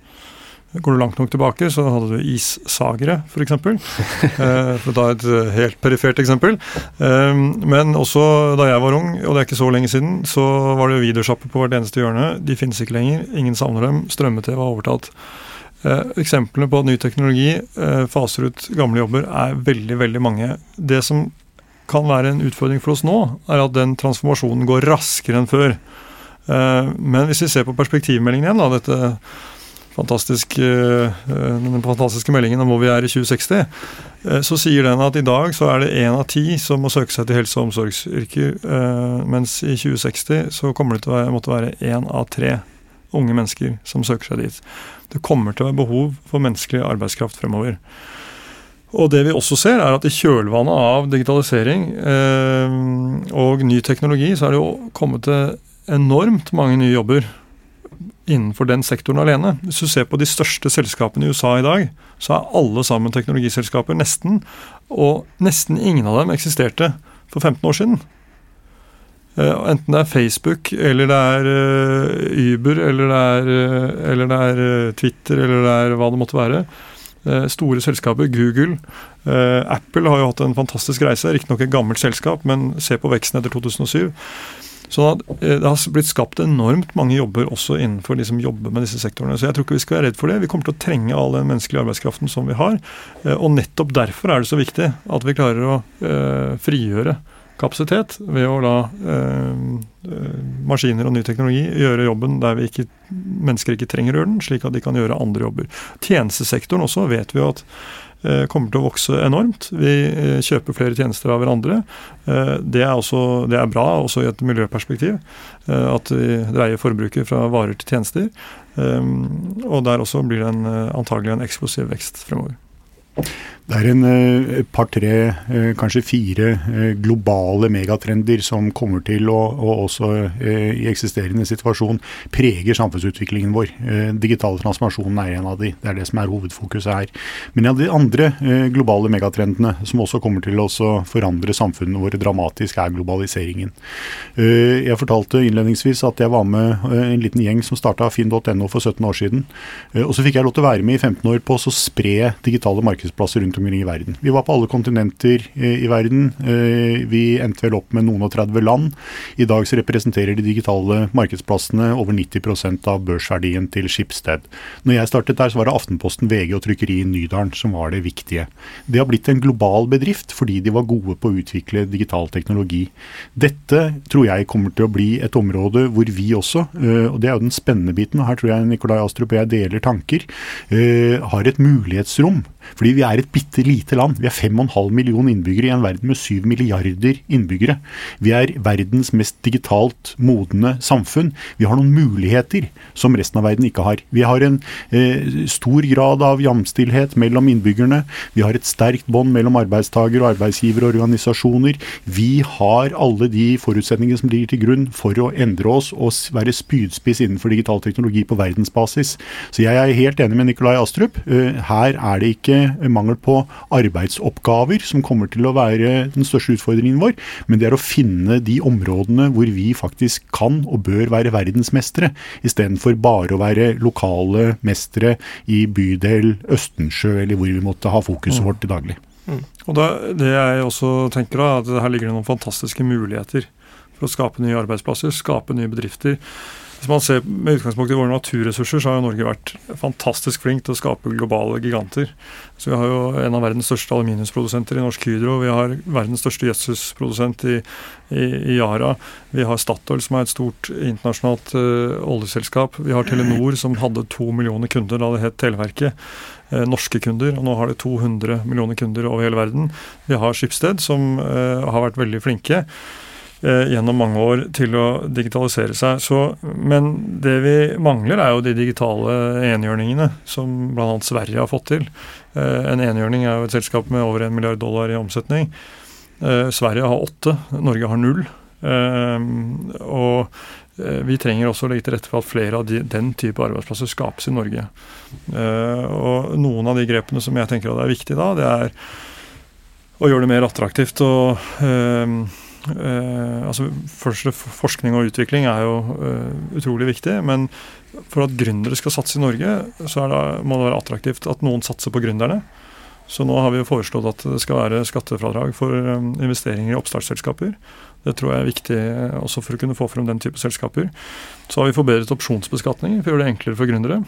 Går du langt nok tilbake, så hadde du issagere, f.eks. Eh, for å ta et eh, helt perifert eksempel. Eh, men også da jeg var ung, og det er ikke så lenge siden, så var det videosjapper på hvert eneste hjørne. De finnes ikke lenger. Ingen savner dem. Strømme-TV har overtatt. Eksemplene på at ny teknologi faser ut gamle jobber, er veldig, veldig mange. Det som kan være en utfordring for oss nå, er at den transformasjonen går raskere enn før. Eh, men hvis vi ser på perspektivmeldingen igjen, da, dette fantastisk, eh, den fantastiske meldingen om hvor vi er i 2060, eh, så sier den at i dag så er det én av ti som må søke seg til helse- og omsorgsyrker, mens i 2060 så kommer det til å måtte være én av tre unge mennesker som søker seg dit. Det kommer til å være behov for menneskelig arbeidskraft fremover. Og det vi også ser, er at i kjølvannet av digitalisering eh, og ny teknologi, så er det jo kommet til enormt mange nye jobber innenfor den sektoren alene. Hvis du ser på de største selskapene i USA i dag, så er alle sammen teknologiselskaper, nesten. Og nesten ingen av dem eksisterte for 15 år siden. Eh, enten det er Facebook, eller det er uh, Uber, eller det er, uh, eller det er Twitter, eller det er hva det måtte være. Eh, store selskaper, Google, eh, Apple har jo hatt en fantastisk reise. Riktignok et gammelt selskap, men se på veksten etter 2007. Så at det har blitt skapt enormt mange jobber også innenfor de som jobber med disse sektorene. Så jeg tror ikke vi skal være redd for det. Vi kommer til å trenge all den menneskelige arbeidskraften som vi har. Og nettopp derfor er det så viktig at vi klarer å frigjøre kapasitet ved å la eh, maskiner og ny teknologi gjøre jobben der vi ikke, mennesker ikke trenger å gjøre den, slik at de kan gjøre andre jobber. Tjenestesektoren også vet vi at eh, kommer til å vokse enormt. Vi eh, kjøper flere tjenester av hverandre. Eh, det er, også, det er bra også i et miljøperspektiv. Eh, at vi dreier forbruket fra varer til tjenester. Eh, og der også blir det antagelig en eksplosiv vekst fremover. Det er en eh, par-tre, eh, kanskje fire eh, globale megatrender som kommer til å, og også i eksisterende situasjon, preger samfunnsutviklingen vår. Digital transformasjon er en av de. Det er det som er hovedfokuset her. Men ja, de andre globale megatrendene som også kommer til å forandre samfunnet våre dramatisk, er globaliseringen. Jeg fortalte innledningsvis at jeg var med en liten gjeng som starta finn.no for 17 år siden. Og så fikk jeg lov til å være med i 15 år på å spre digitale markedsplasser rundt omkring i verden. Vi var på alle kontinenter eh, i verden. Eh, vi endte vel opp med noen og 30 land. I dag så representerer de digitale markedsplassene over 90% av børsverdien til Skipsted. Når jeg startet der, så var det Aftenposten, VG og trykkeriet Nydalen som var det viktige. Det har blitt en global bedrift fordi de var gode på å utvikle digital teknologi. Dette tror jeg kommer til å bli et område hvor vi også, eh, og det er jo den spennende biten, og her tror jeg Nikolai Astrup og jeg deler tanker, har et mulighetsrom fordi vi er et bitte lite land. Vi er 5,5 millioner innbyggere i en verden med 7 milliarder innbyggere. Vi er verdens mest digitalt modne samfunn. Vi har noen muligheter som resten av verden ikke har. Vi har en eh, stor grad av jamstillhet mellom innbyggerne. Vi har et sterkt bånd mellom arbeidstaker og arbeidsgiver og organisasjoner. Vi har alle de forutsetningene som ligger til grunn for å endre oss og være spydspiss innenfor digital teknologi på verdensbasis. Så jeg er helt enig med Nikolai Astrup. Eh, her er det ikke mangel på arbeidsoppgaver som kommer til å være den største utfordringen vår, men det er å finne de områdene hvor vi faktisk kan og bør være verdensmestere, istedenfor bare å være lokale mestere i bydel Østensjø, eller hvor vi måtte ha fokuset mm. vårt til daglig. Mm. Og da, Det jeg også tenker da, at her ligger det noen fantastiske muligheter for å skape nye arbeidsplasser, skape nye bedrifter. Hvis man ser med utgangspunkt i våre naturressurser, så har jo Norge vært fantastisk flink til å skape globale giganter. Så Vi har jo en av verdens største aluminiumsprodusenter i Norsk Hydro. Vi har verdens største gjødselprodusent i, i, i, Yara. Vi har Statoil, som er et stort internasjonalt uh, oljeselskap. Vi har Telenor, som hadde to millioner kunder da det het Televerket. Uh, norske kunder, og nå har de 200 millioner kunder over hele verden. Vi har Skipsted, som uh, har vært veldig flinke. Eh, gjennom mange år til å digitalisere seg. Så, men det vi mangler, er jo de digitale enhjørningene som bl.a. Sverige har fått til. Eh, en enhjørning er jo et selskap med over en milliard dollar i omsetning. Eh, Sverige har åtte, Norge har null. Og vi trenger også å legge til rette for at flere av de, den type arbeidsplasser skapes i Norge. Og noen av de grepene som jeg tenker er viktige da, det er å gjøre det mer attraktivt å Uh, altså først, Forskning og utvikling er jo uh, utrolig viktig, men for at gründere skal satse i Norge, så det, må det være attraktivt at noen satser på gründerne. Så nå har vi jo foreslått at det skal være skattefradrag for um, investeringer i oppstartsselskaper. Det tror jeg er viktig også for å kunne få frem den type selskaper. Så har vi forbedret opsjonsbeskatninger for å gjøre det enklere for gründere.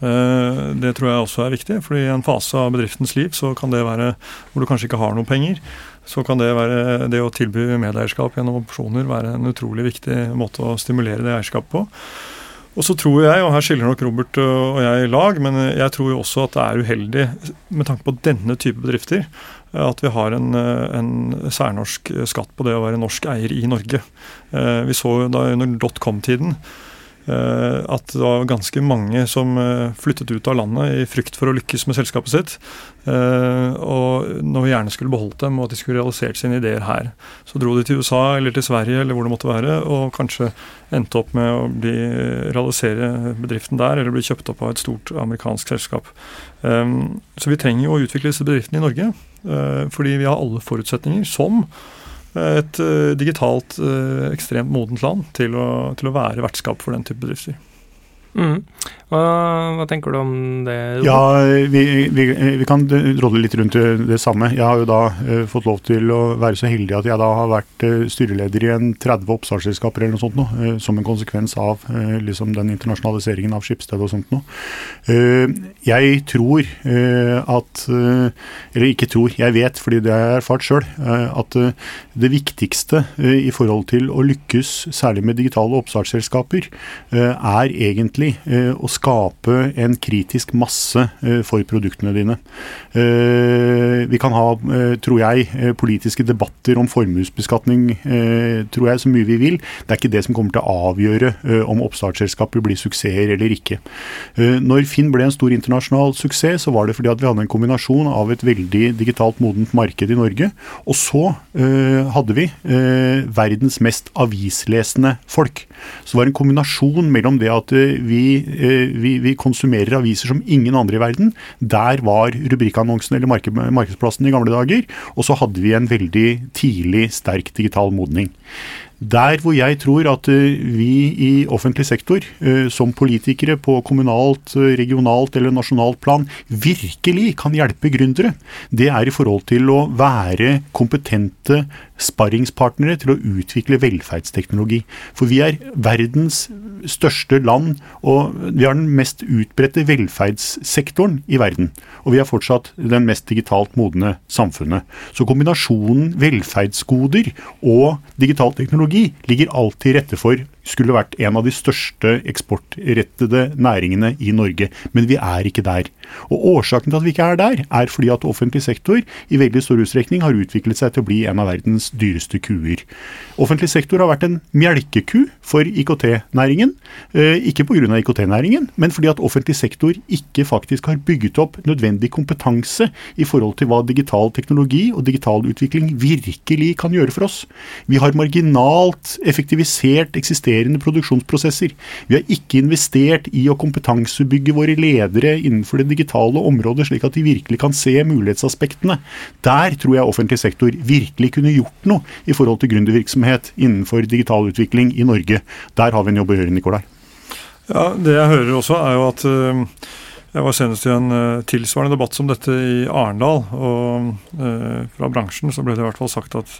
Uh, det tror jeg også er viktig, for i en fase av bedriftens liv så kan det være hvor du kanskje ikke har noen penger så kan det, være, det å tilby medeierskap gjennom opsjoner være en utrolig viktig måte å stimulere det eierskapet på. Og så tror jeg, og her skiller nok Robert og jeg i lag, men jeg tror jo også at det er uheldig med tanke på denne type bedrifter at vi har en, en særnorsk skatt på det å være norsk eier i Norge. Eh, vi så da under dotcom-tiden at det var ganske mange som eh, flyttet ut av landet i frykt for å lykkes med selskapet sitt. Eh, og når vi gjerne skulle beholdt dem, og at de skulle realisert sine ideer her. Så dro de til USA eller til Sverige eller hvor det måtte være, og kanskje endte opp med å bli, realisere bedriften der, eller bli kjøpt opp av et stort amerikansk selskap. Så vi trenger jo å utvikle disse bedriftene i Norge, fordi vi har alle forutsetninger som et uh, digitalt uh, ekstremt modent land til å, til å være vertskap for den type bedrifter. Mm. Hva, hva, tenker du om det? Ja, vi, vi, vi kan råde litt rundt det samme. Jeg har jo da uh, fått lov til å være så heldig at jeg da har vært uh, styreleder i en 30 oppstartsselskaper eller noe sånt nå, uh, som en konsekvens av liksom den internasjonaliseringen av Skipsted og sånt noe. jeg tror at Eller ikke tror, jeg vet fordi det har jeg erfart sjøl, at det viktigste i forhold til å lykkes, særlig med digitale oppstartsselskaper, er egentlig å skape en kritisk masse eh, for produktene dine. Eh, vi kan ha, eh, tror jeg, politiske debatter om formuesbeskatning tror jeg, så mye vi vil. Det er ikke det som kommer til å avgjøre om oppstartsselskaper blir suksesser eller ikke. Når Finn ble en stor internasjonal suksess, så var det fordi at vi hadde en kombinasjon av et veldig digitalt modent marked i Norge, og så hadde vi verdens mest avislesende folk. Så det var en kombinasjon mellom det at vi vi, vi, konsumerer aviser som ingen andre i verden. Der var rubrikkannonsen eller marked, markedsplassen i gamle dager. Og så hadde vi en veldig tidlig sterk digital modning. Der hvor jeg tror at eh, vi i offentlig sektor, eh, som politikere på kommunalt, eh, regionalt eller nasjonalt plan, virkelig kan hjelpe gründere, det er i forhold til å være kompetente sparringspartnere til å utvikle velferdsteknologi. For vi er verdens største land, og vi har den mest utbredte velferdssektoren i verden. Og vi er fortsatt den mest digitalt modne samfunnet. Så kombinasjonen velferdsgoder og digital teknologi ligger alltid rette for skulle vært en av de største eksportrettede næringene i Norge. Men vi er ikke der. Og Årsaken til at vi ikke er der, er fordi at offentlig sektor i veldig stor utstrekning har utviklet seg til å bli en av verdens dyreste kuer. Offentlig sektor har vært en melkeku for IKT-næringen. Eh, ikke pga. IKT-næringen, men fordi at offentlig sektor ikke faktisk har bygget opp nødvendig kompetanse i forhold til hva digital teknologi og digital utvikling virkelig kan gjøre for oss. Vi har marginalt effektivisert eksisterende eksisterende produksjonsprosesser. Vi har ikke investert i å kompetansebygge våre ledere innenfor det digitale området, slik at de virkelig kan se mulighetsaspektene. Der tror jeg offentlig sektor virkelig kunne gjort noe i forhold til gründervirksomhet innenfor digital utvikling i Norge. Der har vi en jobb å gjøre, Nikolai. Ja, Det jeg hører også, er jo at uh jeg var senest i en uh, tilsvarende debatt som dette i Arendal. Og uh, fra bransjen så ble det i hvert fall sagt at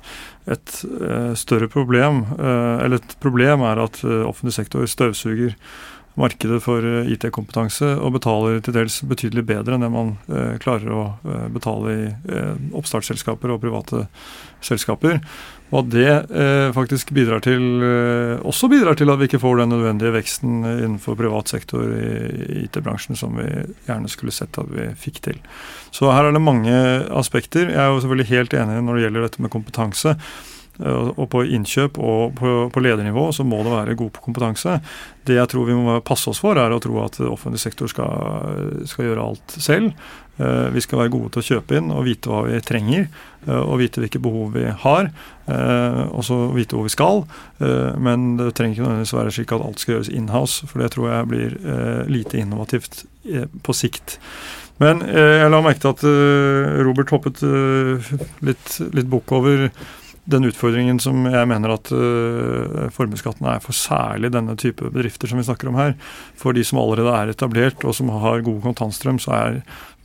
et uh, større problem, eller et problem er at offentlig sektor støvsuger markedet for IT-kompetanse og betaler til dels betydelig bedre enn det man klarer å betale i oppstartsselskaper og private selskaper. Og at det eh, faktisk bidrar til, eh, også bidrar til at vi ikke får den nødvendige veksten innenfor privat sektor i IT-bransjen som vi gjerne skulle sett at vi fikk til. Så her er det mange aspekter. Jeg er jo selvfølgelig helt enig når det gjelder dette med kompetanse. Eh, og på innkjøp og på, på, ledernivå så må det være god på kompetanse. Det jeg tror vi må passe oss for, er å tro at offentlig sektor skal, skal gjøre alt selv. Eh, vi skal være gode til å kjøpe inn og vite hva vi trenger, eh, og vite hvilke behov vi har. Og så vite hvor vi skal. Men det trenger ikke nødvendigvis være slik at alt skal gjøres inhouse, for det tror jeg blir lite innovativt på sikt. Men jeg la merke til at Robert hoppet litt, litt bukk over den utfordringen som jeg mener at uh, formuesskatten er for særlig denne type bedrifter som vi snakker om her. For de som allerede er etablert og som har god kontantstrøm, så er,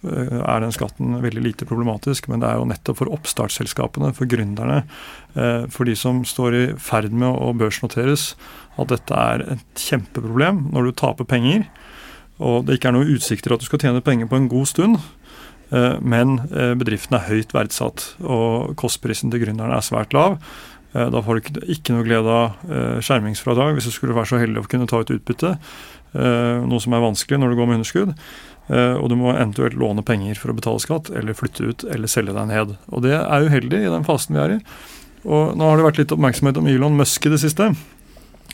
er den skatten veldig lite problematisk. Men det er jo nettopp for oppstartsselskapene, for gründerne, uh, for de som står i ferd med å børsnoteres, at dette er et kjempeproblem når du taper penger. Og det ikke er noen utsikter at du skal tjene penger på en god stund. Eh, men eh, bedriften er høyt verdsatt, og kostprisen til gründerne er svært lav. Eh, da får du ikke noe glede av skjermingsfradrag hvis du skulle være så heldig å kunne ta ut utbytte. Noe som er vanskelig når du går med underskudd. Og du må eventuelt låne penger for å betale skatt, eller flytte ut, eller selge deg ned. Og det er uheldig i den fasen vi er i. Og nå har det vært litt oppmerksomhet om Elon Musk i det siste.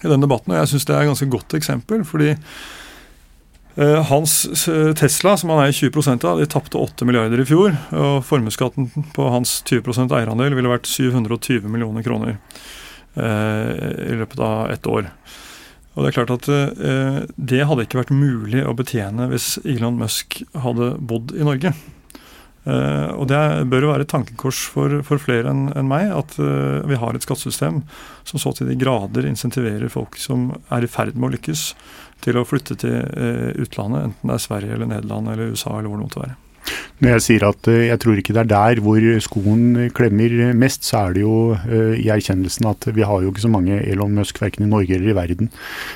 i den debatten, og jeg syns det er et ganske godt eksempel. fordi Uh, hans uh, Tesla, som han eier 20% av, de tapte 8 milliarder i fjor. og Formuesskatten på hans 20% eierandel ville vært 720 millioner kroner eh, i løpet av ett år. Og Det er klart at det hadde ikke vært mulig å betjene hvis Elon Musk hadde bodd i Norge. og Det bør jo være et tankekors for, for flere enn en meg at vi har et skattesystem som så til de grader insentiverer folk som er i ferd med å lykkes, til å flytte til eh, utlandet, enten det er Sverige eller Nederland eller USA eller hvor det måtte være. Når jeg sier at eh, jeg tror ikke det er der hvor skoen klemmer mest, så er det jo uh, i erkjennelsen at vi har jo ikke så mange Elon Musk verken i Norge eller i verden.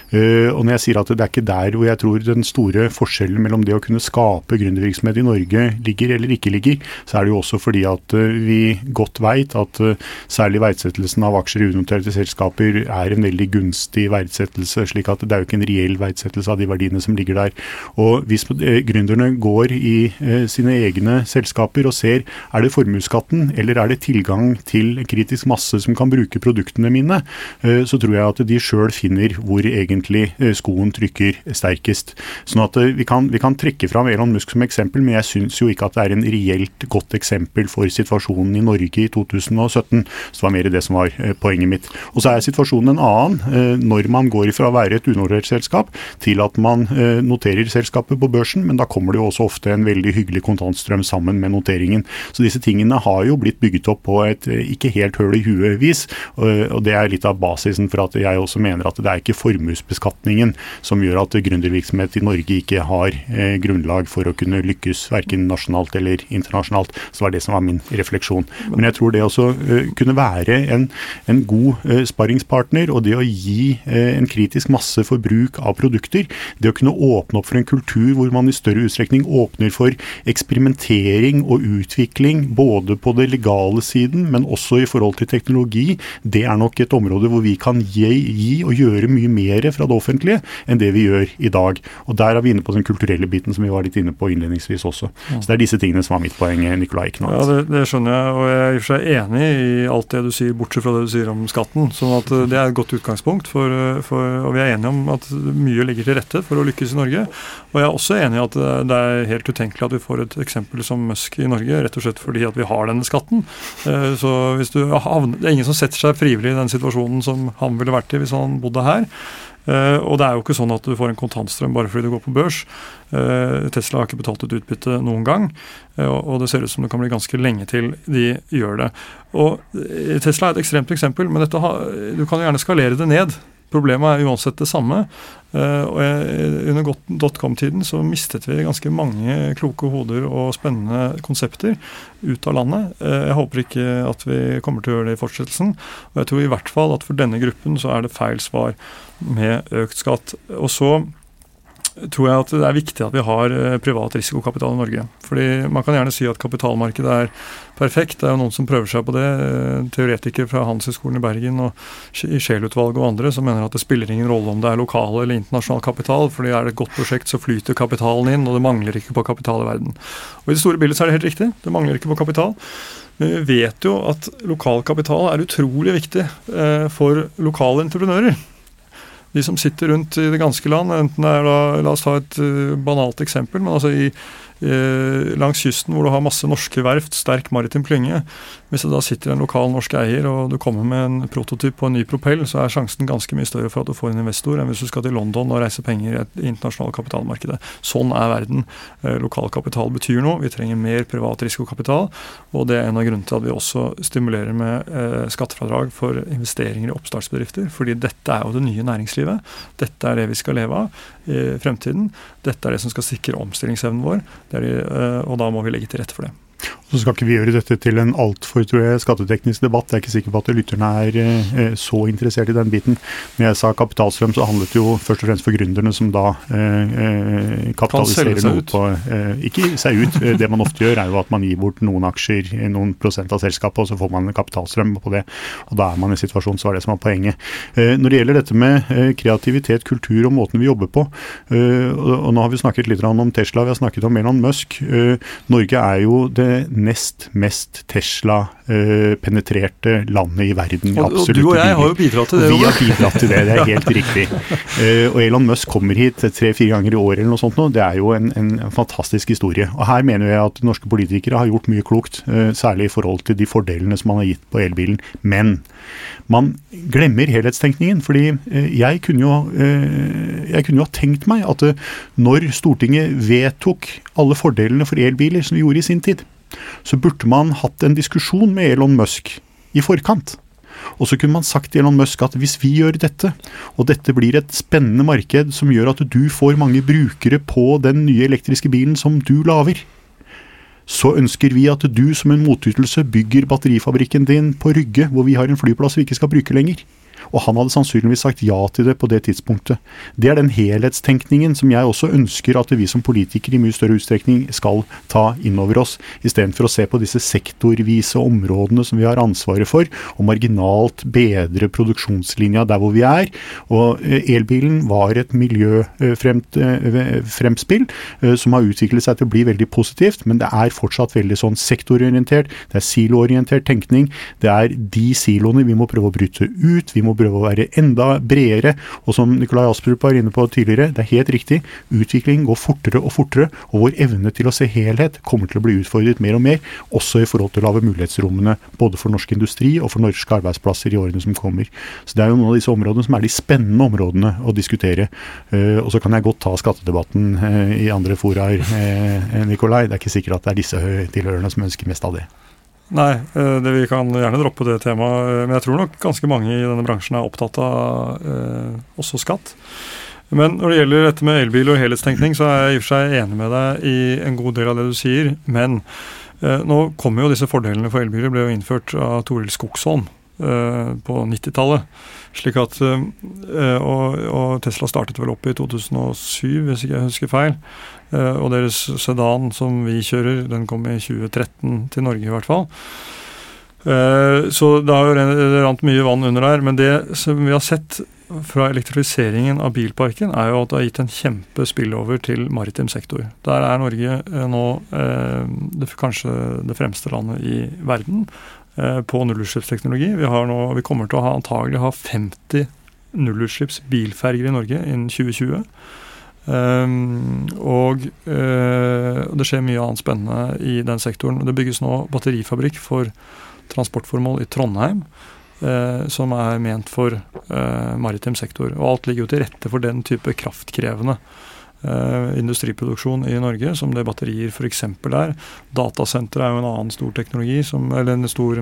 Uh, og når jeg sier at det er ikke der hvor jeg tror den store forskjellen mellom det å kunne skape gründervirksomhet i Norge ligger eller ikke ligger, så er det jo også fordi at vi godt veit at særlig verdsettelsen av aksjer i unoterte selskaper er en veldig gunstig verdsettelse, slik at det er jo ikke en reell verdsettelse av de verdiene som ligger der. Og hvis gründerne går i sine egne selskaper og ser er det formuesskatten eller er det tilgang til kritisk masse som kan bruke produktene mine, eh, så tror jeg at de sjøl finner hvor egentlig eh, skoen trykker sterkest. Sånn at eh, vi kan, vi kan trekke fram Elon Musk som eksempel, men jeg syns jo ikke at det er en reelt godt eksempel for situasjonen i Norge i 2017. Så det var mer det som var poenget mitt. Og så er situasjonen en annen når man går fra å være et unotert selskap til at man noterer selskapet på børsen, men da kommer det jo også ofte en veldig hyggelig kontantstrøm sammen med noteringen. Så disse tingene har jo blitt bygget opp på et eh, ikke helt høl i huet-vis. Og det er litt av basisen for at jeg også mener at det er ikke formuesbeskatningen som gjør at gründervirksomhet i Norge ikke har eh, grunnlag for å kunne lykkes verken nasjonalt eller internasjonalt. Så var det som var min refleksjon. Men jeg tror det også eh, kunne være en, en god eh, sparringspartner, og det å gi eh, en kritisk masse for bruk av produkter, det å kunne åpne opp for en kultur hvor man i større utstrekning åpner for eksperimentering og utvikling både på det legale siden, men også i forhold til teknologi, det er nok et område hvor vi kan gi, gi og gjøre mye mer fra det offentlige enn det vi gjør i dag. Og Der er vi inne på den kulturelle biten som vi var litt inne på innledningsvis også. Så Det er disse tingene som var mitt poeng. Nikolai, ikke Ja, det, det, skjønner jeg, og jeg er i og for seg enig i alt det du sier, bortsett fra det du sier om skatten. sånn at eh, Det er et godt utgangspunkt, for, eh, for, og vi er enige om at mye ligger til rette for å lykkes i Norge. Og jeg er også enig i at det er helt utenkelig at vi får et eksempel som Musk i Norge, rett og slett fordi at vi har denne skatten. Eh, så hvis du havner, Det er ingen som setter seg frivillig i den situasjonen som han ville vært i hvis han bodde her. Uh, og det er jo ikke sånn at du får en kontantstrøm bare fordi du går på børs. Uh, Tesla har ikke betalt ut utbytte noen gang, og det ser ut som det kan bli ganske lenge til de gjør det. Og Tesla er et ekstremt eksempel, men dette, du kan jo gjerne skalere det ned. Problemet er uansett det samme. Eh, og Under dotcom-tiden så mistet vi ganske mange kloke hoder og spennende konsepter ut av landet. Eh, jeg håper ikke at vi kommer til å gjøre det i fortsettelsen. Og jeg tror i hvert fall at for denne gruppen så er det feil svar med økt skatt. Og så tror jeg at det er viktig at vi har eh, privat risikokapital i Norge. Fordi Man kan gjerne si at kapitalmarkedet er perfekt. Det er jo noen som prøver seg på det. Eh, teoretikere fra Handelshøyskolen i Bergen og i Scheel-utvalget og andre som mener at det spiller ingen rolle om det er lokal eller internasjonal kapital. fordi er det et godt prosjekt, så flyter kapitalen inn, og det mangler ikke på kapital i verden. Og I det store bildet så er det helt riktig. Det mangler ikke på kapital. Men vi vet jo at lokal kapital er utrolig viktig eh, for lokale entreprenører de som sitter rundt i det ganske land, enten det er da, la oss ta et uh, banalt eksempel, men altså i, langs kysten hvor du har masse norske verft, sterk maritim klynge. Hvis det da sitter en lokal norsk eier og du kommer med en prototyp på en ny propell, så er sjansen ganske mye større for at du får en investor enn hvis du skal til London og reise penger i et internasjonalt kapitalmarkedet. Sånn er verden. Uh, lokal kapital betyr noe. Vi trenger mer privat risikokapital. Og det er en av grunnene til at vi også stimulerer med skattefradrag for investeringer i oppstartsbedrifter. fordi dette er jo det nye næringslivet. Dette er det vi skal leve av i fremtiden. Dette er det som skal sikre omstillingsevnen vår, de, eh, og da må vi legge til rette for det. Så skal ikke vi gjøre dette til en altfor skatteteknisk debatt. Jeg er ikke sikker på at lytterne er eh, så interessert i den biten. Når jeg sa kapitalstrøm, så handlet det jo først og fremst for gründerne som da eh, eh kapitaliserer noe på eh, Ikke seg ut. Eh, det man ofte gjør, er jo at man gir bort noen aksjer, noen prosent av selskapet, og så får man en kapitalstrøm på det. Og da er man i situasjonen, så var det som var poenget. Eh, når det gjelder dette med kreativitet, kultur og måten vi jobber på, og nå har vi snakket litt om Tesla, vi har snakket om Elon Musk. Norge er jo det nest mest Tesla-penetrerte landet i verden. Og, og du og jeg har jo bidratt til det. Vi har bidratt til det, det er helt riktig. Og Elon Musk kommer hit tre-fire ganger i året eller noe sånt nå. Det er jo en, en, fantastisk historie. Og Her mener jeg at norske politikere har gjort mye klokt, særlig i forhold til de fordelene som man har gitt på elbilen. Men man glemmer helhetstenkningen. fordi jeg kunne jo, jeg kunne jo ha tenkt meg at når Stortinget vedtok alle fordelene for elbiler, som vi gjorde i sin tid, så burde man hatt en diskusjon med Elon Musk i forkant. Og så kunne man sagt til Elon Musk at hvis vi gjør dette, og dette blir et spennende marked som gjør at du får mange brukere på den nye elektriske bilen som du lager, så ønsker vi at du som en motytelse bygger batterifabrikken din på Rygge, hvor vi har en flyplass vi ikke skal bruke lenger. Og han hadde sannsynligvis sagt ja til det på det tidspunktet. Det er den helhetstenkningen som jeg også ønsker at vi som politikere i mye større utstrekning skal ta inn over oss, istedenfor å se på disse sektorvise områdene som vi har ansvaret for, og marginalt bedre produksjonslinja der hvor vi er. Og eh, elbilen var et miljøfremspill eh, som har utviklet seg til å bli veldig positivt, men det er fortsatt veldig sånn sektororientert, det er siloorientert tenkning. Det er de siloene vi må prøve å bryte ut. vi må prøve å være enda bredere. Og som Nikolai Asprup var inne på tidligere, det er helt riktig. Utviklingen går fortere og fortere, og vår evne til å se helhet kommer til å bli utfordret mer og mer, også i forhold til å lage mulighetsrommene både for norsk industri og for norske arbeidsplasser i årene som kommer. Så Det er jo noen av disse områdene som er de spennende områdene å diskutere. Eh, og så kan jeg godt ta skattedebatten eh, i andre foraer, eh, Nikolai. Det er ikke sikkert at det er disse tilhørende som ønsker mest av det. Nei, eh, det, vi kan gjerne droppe det temaet. Eh, men jeg tror nok ganske mange i denne bransjen er opptatt av eh, også skatt. Men når det gjelder dette med elbil og helhetstenkning, så er jeg i og for seg enig med deg i en god del av det du sier. Men eh, nå kommer jo disse fordelene for elbiler ble jo innført av Toril Skogsholm på 90-tallet. Slik at, eh, og, og, Tesla startet vel opp i 2007, hvis ikke jeg husker feil. Eh, og deres sedan som vi kjører, den kom i 2013 til Norge i hvert fall. Eh, så det har jo rant mye vann under der. Men det som vi har sett fra elektrifiseringen av bilparken, er jo at det har gitt en kjempe spillover til maritim sektor. Der er Norge nå det, kanskje det fremste landet i verden Eh, på nullutslippsteknologi. Vi, vi, kommer til å ha antagelig ha 50 nullutslippsbilferger i Norge innen 2020. Um, ehm, og uh, det skjer mye annet spennende i den sektoren. Det bygges nå batterifabrikk for transportformål i Trondheim. Uh, som er ment for uh, maritim sektor. Og alt ligger jo til rette for den type kraftkrevende eh, industriproduksjon i Norge, som det batterier f.eks. er. Datasentre er jo en annen stor teknologi, som, eller en stor,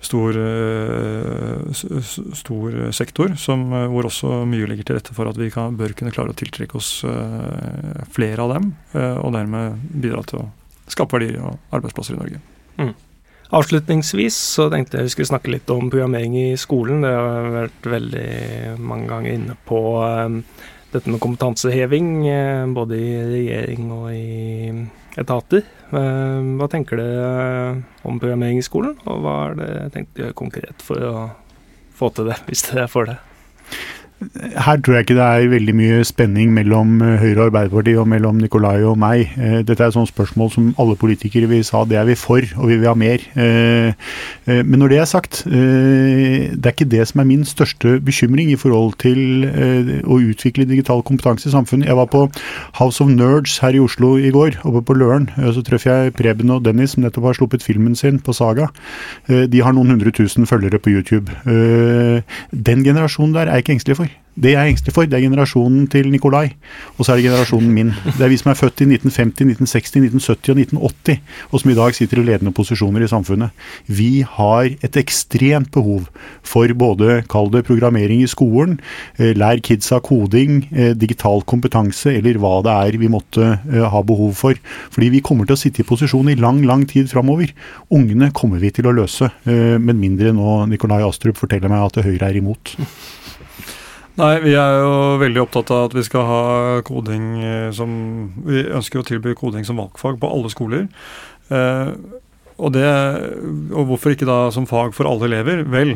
stor, eh, stor sektor, som, eh, hvor også mye ligger til rette for at vi kan, bør kunne klare å tiltrekke oss eh, flere av dem, eh, og dermed bidra til å skape verdier og arbeidsplasser i Norge. Mm. Avslutningsvis så tenkte jeg vi skulle snakke litt om programmering i skolen. Det har vært veldig mange ganger inne på dette med kompetanseheving, eh, både i regjering og i etater. Eh, hva tenker dere om programmering i skolen, og hva er det tenkt å gjøre konkret for å få til det, hvis dere får det? Her tror jeg ikke det er veldig mye spenning mellom eh, Høyre og Arbeiderpartiet og mellom Nikolai og meg. Eh, dette er et sånt spørsmål som alle politikere vil sa det er vi for, og vi vil ha mer. Eh, men når det er sagt, det er ikke det som er min største bekymring i forhold til å utvikle digital kompetanse i samfunnet. Jeg var på House of Nerds her i Oslo i går, oppe på Løren. Så treffer jeg Preben og Dennis, som nettopp har sluppet filmen sin på Saga. De har noen hundre tusen følgere på YouTube. Den generasjonen der er jeg ikke engstelig for. Det jeg er engstelig for, det er generasjonen til Nikolai. Og så er det generasjonen min. Det er vi som er født i 1950, 1960, 1970 og 1980, og som i dag sitter i ledende posisjoner i samfunnet. Vi har et ekstremt behov for både, kall det programmering i skolen, eh, lær kidsa koding, eh, digital kompetanse, eller hva det er vi måtte eh, ha behov for. Fordi vi kommer til å sitte i posisjon i lang, lang tid framover. Ungene kommer vi til å løse, med mindre nå Nikolai Astrup forteller meg at Høyre er imot. Nei, vi er jo veldig opptatt av at vi skal ha koding eh, som Vi ønsker å tilby koding som valgfag på alle skoler. Eh, og, det, og hvorfor ikke da som fag for alle elever? Vel,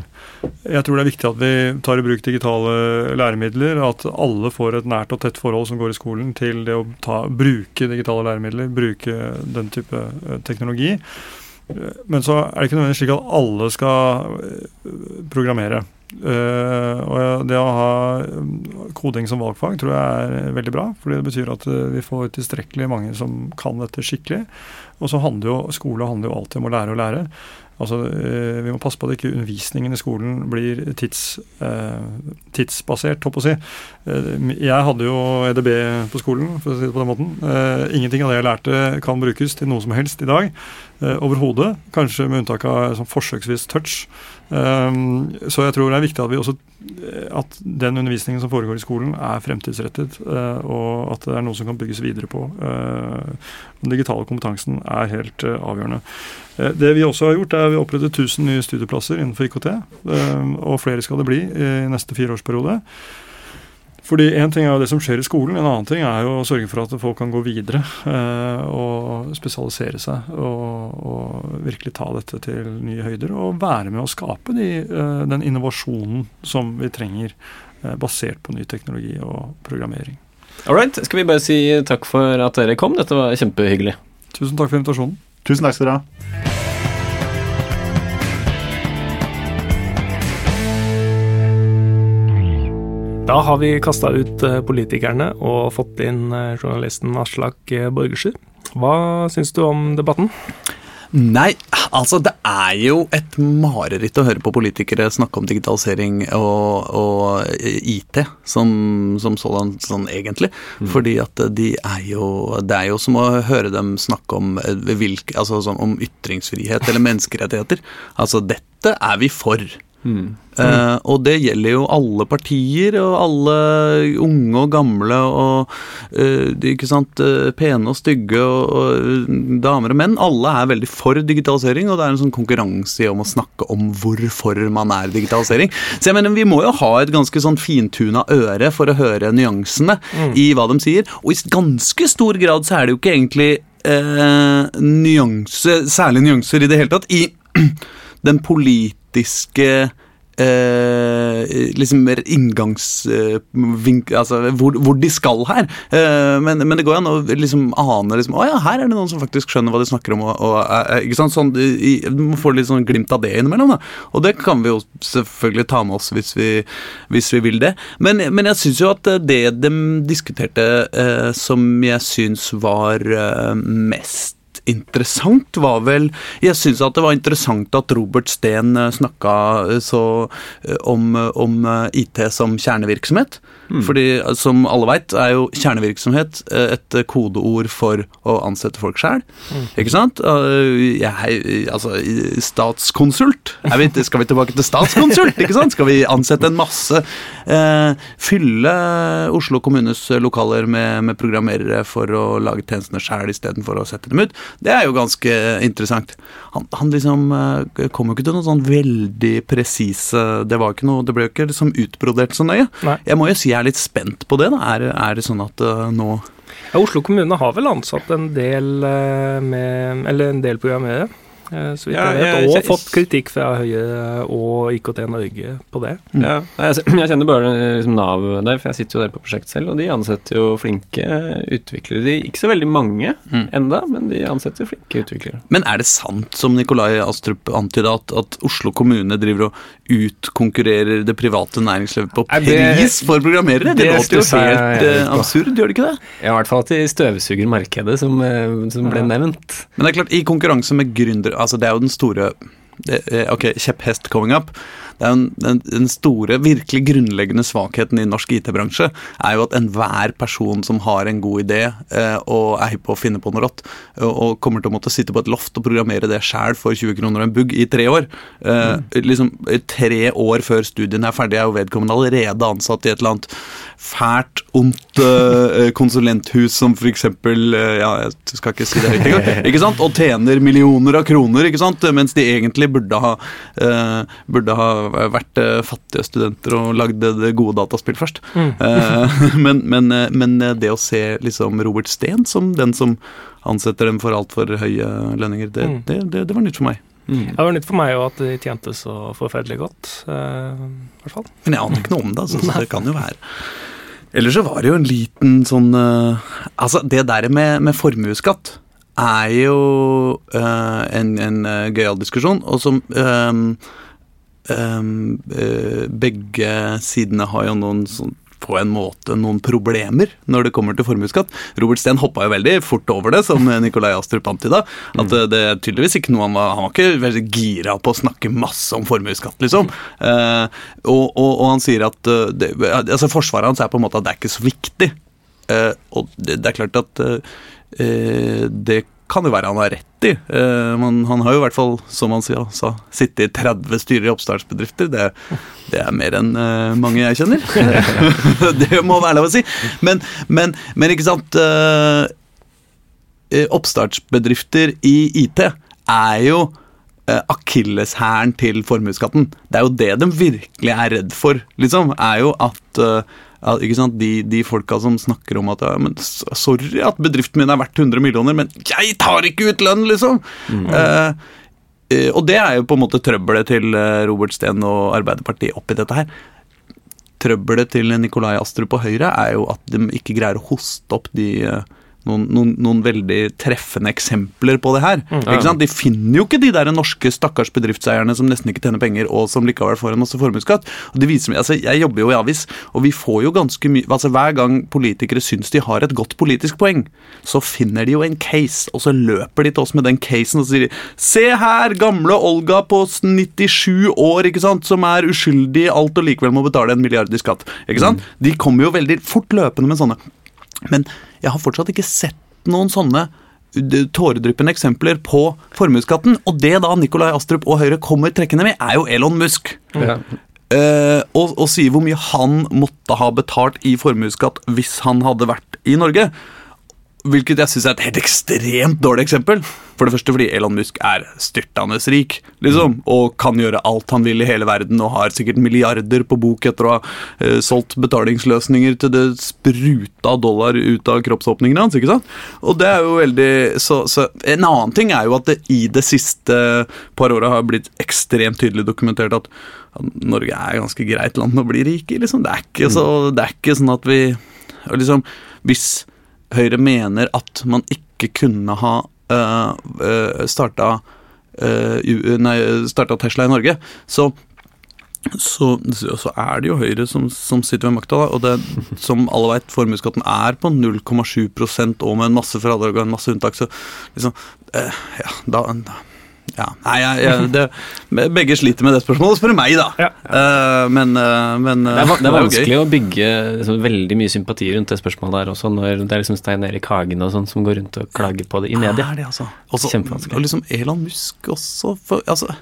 jeg tror det er viktig at vi tar i bruk digitale læremidler. At alle får et nært og tett forhold som går i skolen til det å ta, bruke digitale læremidler, bruke den type eh, teknologi. Men så er det ikke nødvendigvis slik at alle skal eh, programmere. Uh, og det å ha koding som valgfag tror jeg er veldig bra. fordi det betyr at vi får tilstrekkelig mange som kan dette skikkelig. Og så handler jo skole handler jo alltid om å lære og lære. Altså, eh, Vi må passe på at ikke undervisningen i skolen blir tids, eh, tidsbasert, håper på å si. Eh, jeg hadde jo EDB på skolen, for å si det på den måten. Eh, ingenting av det jeg lærte kan brukes til noe som helst i dag. Eh, Overhodet. Kanskje med unntak av sånn forsøksvis touch. Um, så jeg tror det er viktig at, også, at den undervisningen som foregår i skolen, er fremtidsrettet, uh, og at det er noe som kan bygges videre på. Den digitale kompetansen er helt avgjørende. det vi også har gjort, er at vi har opprettet 1000 nye studieplasser innenfor IKT, og flere skal det bli i neste fireårsperiode. Fordi Én ting er jo det som skjer i skolen, en annen ting er jo å sørge for at folk kan gå videre eh, og spesialisere seg. Og, og, virkelig ta dette til nye høyder og være med å skape de, eh, den innovasjonen som vi trenger, eh, basert på ny teknologi og programmering. All right. Skal vi bare si takk for at dere kom? Dette var kjempehyggelig. Tusen takk for invitasjonen. Tusen takk skal dere ha. Da har vi kasta ut eh, politikerne og fått inn eh, journalisten Aslak eh, Hva syns du om debatten? Nei, altså det er jo et mareritt å høre på politikere snakke om digitalisering og, og IT som, som sådan, sånn egentlig. Mm. Fordi at de er jo Det er jo som å høre dem snakke om, hvilk, altså sånn, om ytringsfrihet eller menneskerettigheter. Altså dette er vi for. Mm. Uh, og det gjelder jo alle partier og alle unge og gamle og uh, ikke sant, uh, pene og stygge og, og, damer og menn. Alle er veldig for digitalisering, og det er en sånn konkurranse om å snakke om hvorfor man er digitalisering. Så jeg mener, vi må jo ha et ganske sånn fintuna øre for å høre nyansene mm. i hva de sier. Og i ganske stor grad så er det jo ikke egentlig nyanse, særlig nyanser i det hele tatt, i den politiske Eh, liksom mer inngangsvink... Eh, altså hvor, hvor, de skal her. Eh, men, men, det går an å liksom ane liksom, Å ja, her er det noen som faktisk skjønner hva de snakker om. Og, og, eh, ikke sant? Sånn, i, Du må få litt sånn glimt av det innimellom. Da. Og det kan vi jo selvfølgelig ta med oss hvis vi, hvis vi vil det. Men, men jeg syns jo at det de diskuterte eh, som jeg syns var eh, mest interessant, var vel Jeg syns at det var interessant at Robert Steen eh, snakka eh, så eh, om, om IT som kjernevirksomhet. Mm. Fordi som alle veit, er jo kjernevirksomhet et kodeord for å ansette folk sjøl. Mm. Ikke sant? Jeg, altså, statskonsult. Vi, skal vi tilbake til statskonsult? ikke sant? Skal vi ansette en masse? Eh, fylle Oslo kommunes lokaler med, med programmerere for å lage tjenestene sjæl istedenfor å sette dem ut? Det er jo ganske interessant. Han, han liksom eh, kom jo ikke til noe sånn veldig presise Det var ikke noe, det ble jo ikke liksom utbrodert så nøye. Nei. Jeg må jo si jeg er litt spent på det. da. Er, er det sånn at uh, nå ja, Oslo kommune har vel ansatt en del, uh, med, eller en del programmerere. Eh, så vidt ja, jeg vet. Og jeg, fått kritikk fra Høyre og IKT Norge på det. Mm. Ja, jeg, jeg, kjenner bare liksom Nav der, for jeg sitter jo der på prosjekt selv, og de ansetter jo flinke utviklere. De, ikke så veldig mange mm. enda, men de ansetter flinke utviklere. Men er det sant, som Nikolai Astrup antyda, at, at, Oslo kommune driver og utkonkurrerer det private næringslivet på pris for programmerere? Det, det låter jo helt uh, absurd, gjør det ikke det? Ja, i hvert fall at de støvsuger markedet, som, eh, som ble nevnt. Men det er klart, i konkurranse med gründere altså det er jo den store Ok, kjepphest coming up. Det er jo den, den, store, virkelig grunnleggende svakheten i norsk IT-bransje er jo at enhver person som har en god idé eh, og er på å finne på noe rått, og, og, kommer til å måtte sitte på et loft og programmere det sjæl for 20 kroner og en bugg i tre år eh, mm. liksom Tre år før studien er ferdig, er jo vedkommende allerede ansatt i et eller annet fælt, ondt eh, konsulenthus som eksempel uh, Ja, jeg skal ikke si det høyt engang. Ikke sant? Og tjener millioner av kroner, ikke sant? mens de egentlig burde ha, uh, burde ha vært fattige studenter og lagd det gode dataspill først. Mm. men, men, men, det å se liksom Robert Steen som den som ansetter dem for altfor høye lønninger, det, mm. det, det, det var nytt for meg. Mm. Det var nytt for meg òg at de tjente så forferdelig godt. Eh, hvert fall. Men jeg aner ikke noe om det, altså, så det kan jo være. Ellers så var det jo en liten sånn uh, Altså, det der med, med formuesskatt er jo uh, en, en uh, gøyal diskusjon, og som um, um, begge sidene har jo noen sånn på en måte noen problemer når det kommer til formuesskatt. Robert Steen hoppa jo veldig fort over det, som Nikolai Astrup antyda. At det, det er tydeligvis ikke noe han var Han var ikke veldig gira på å snakke masse om formuesskatt, liksom. Eh, og, og, og, han sier at uh, det, altså Forsvaret hans er på en måte at det er ikke så viktig. Eh, og det, det, er klart at det kan jo være han har rett i. Uh, man, han har jo i hvert fall, som han sier, sa sittet i 30 styrer i oppstartsbedrifter. Det, det er mer enn uh, mange jeg kjenner. det må være lov å si. Men, men, men ikke sant uh, Oppstartsbedrifter i IT er jo akilleshæren til formuesskatten. Det er jo det de virkelig er redd for, liksom. Er jo at? De, de, folka som snakker om at ja, men, Sorry at bedriften min er verdt 100 millioner, men jeg tar ikke ut lønn, liksom! Mm. Eh, eh, og det er jo på en måte trøbbelet til eh, Robert Steen og Arbeiderpartiet oppi dette her. Trøbbelet til Nikolai Astrup og Høyre er jo at de ikke greier å hoste opp de eh, noen, noen, noen, veldig treffende eksempler på det her. Mm. De finner jo ikke de der norske stakkars bedriftseierne som nesten ikke tjener penger, og som likevel får en masse formuesskatt. Altså, jeg jobber jo i avis, og vi får jo ganske mye altså Hver gang politikere syns de har et godt politisk poeng, så finner de jo en case, og så løper de til oss med den casen og sier Se her, gamle Olga på 97 år, ikke sant, som er uskyldig i alt og likevel må betale en milliard i skatt. Ikke sant? Mm. De kommer jo veldig fort løpende med sånne. Men jeg har fortsatt ikke sett noen sånne tåredryppende eksempler på formuesskatten. Og det da Nikolai Astrup og Høyre kommer trekkende med, er jo Elon Musk. Ja. Uh, og, og sier hvor mye han måtte ha betalt i formuesskatt hvis han hadde vært i Norge. Hvilket jeg syns er et helt ekstremt dårlig eksempel. For det første fordi Elon Musk er styrtende rik, liksom, og kan gjøre alt han vil i hele verden, og har sikkert milliarder på bok etter å ha uh, solgt betalingsløsninger til det spruta dollar ut av kroppsåpningene hans. ikke sant? Og det er jo veldig så, så, En annen ting er jo at det i det siste par åra har blitt ekstremt tydelig dokumentert at, at Norge er et ganske greit land å bli rik i. liksom. Det er ikke, så, det er ikke sånn at vi liksom, Hvis Høyre mener at man ikke kunne ha uh, uh, starta, uh, nei, starta Tesla i Norge, så så, så, er det jo Høyre som, som sitter ved makta. Og det, som alle vet, formuesskatten er på 0,7 og med en masse fradrag og en masse unntak. Så liksom, eh, ja, da, da ja, nei, jeg, jeg, det, Begge sliter med det spørsmålet, spør meg, da. Ja. Uh, men, uh, men uh, det, er, det, er, vanskelig å bygge liksom, veldig mye sympati rundt det spørsmålet der også, når det er liksom Stein Erik Hagen og sånn som går rundt og klager på det i media. Er det, altså. Også, Kjempevanskelig. Og liksom Elon Musk også, for, altså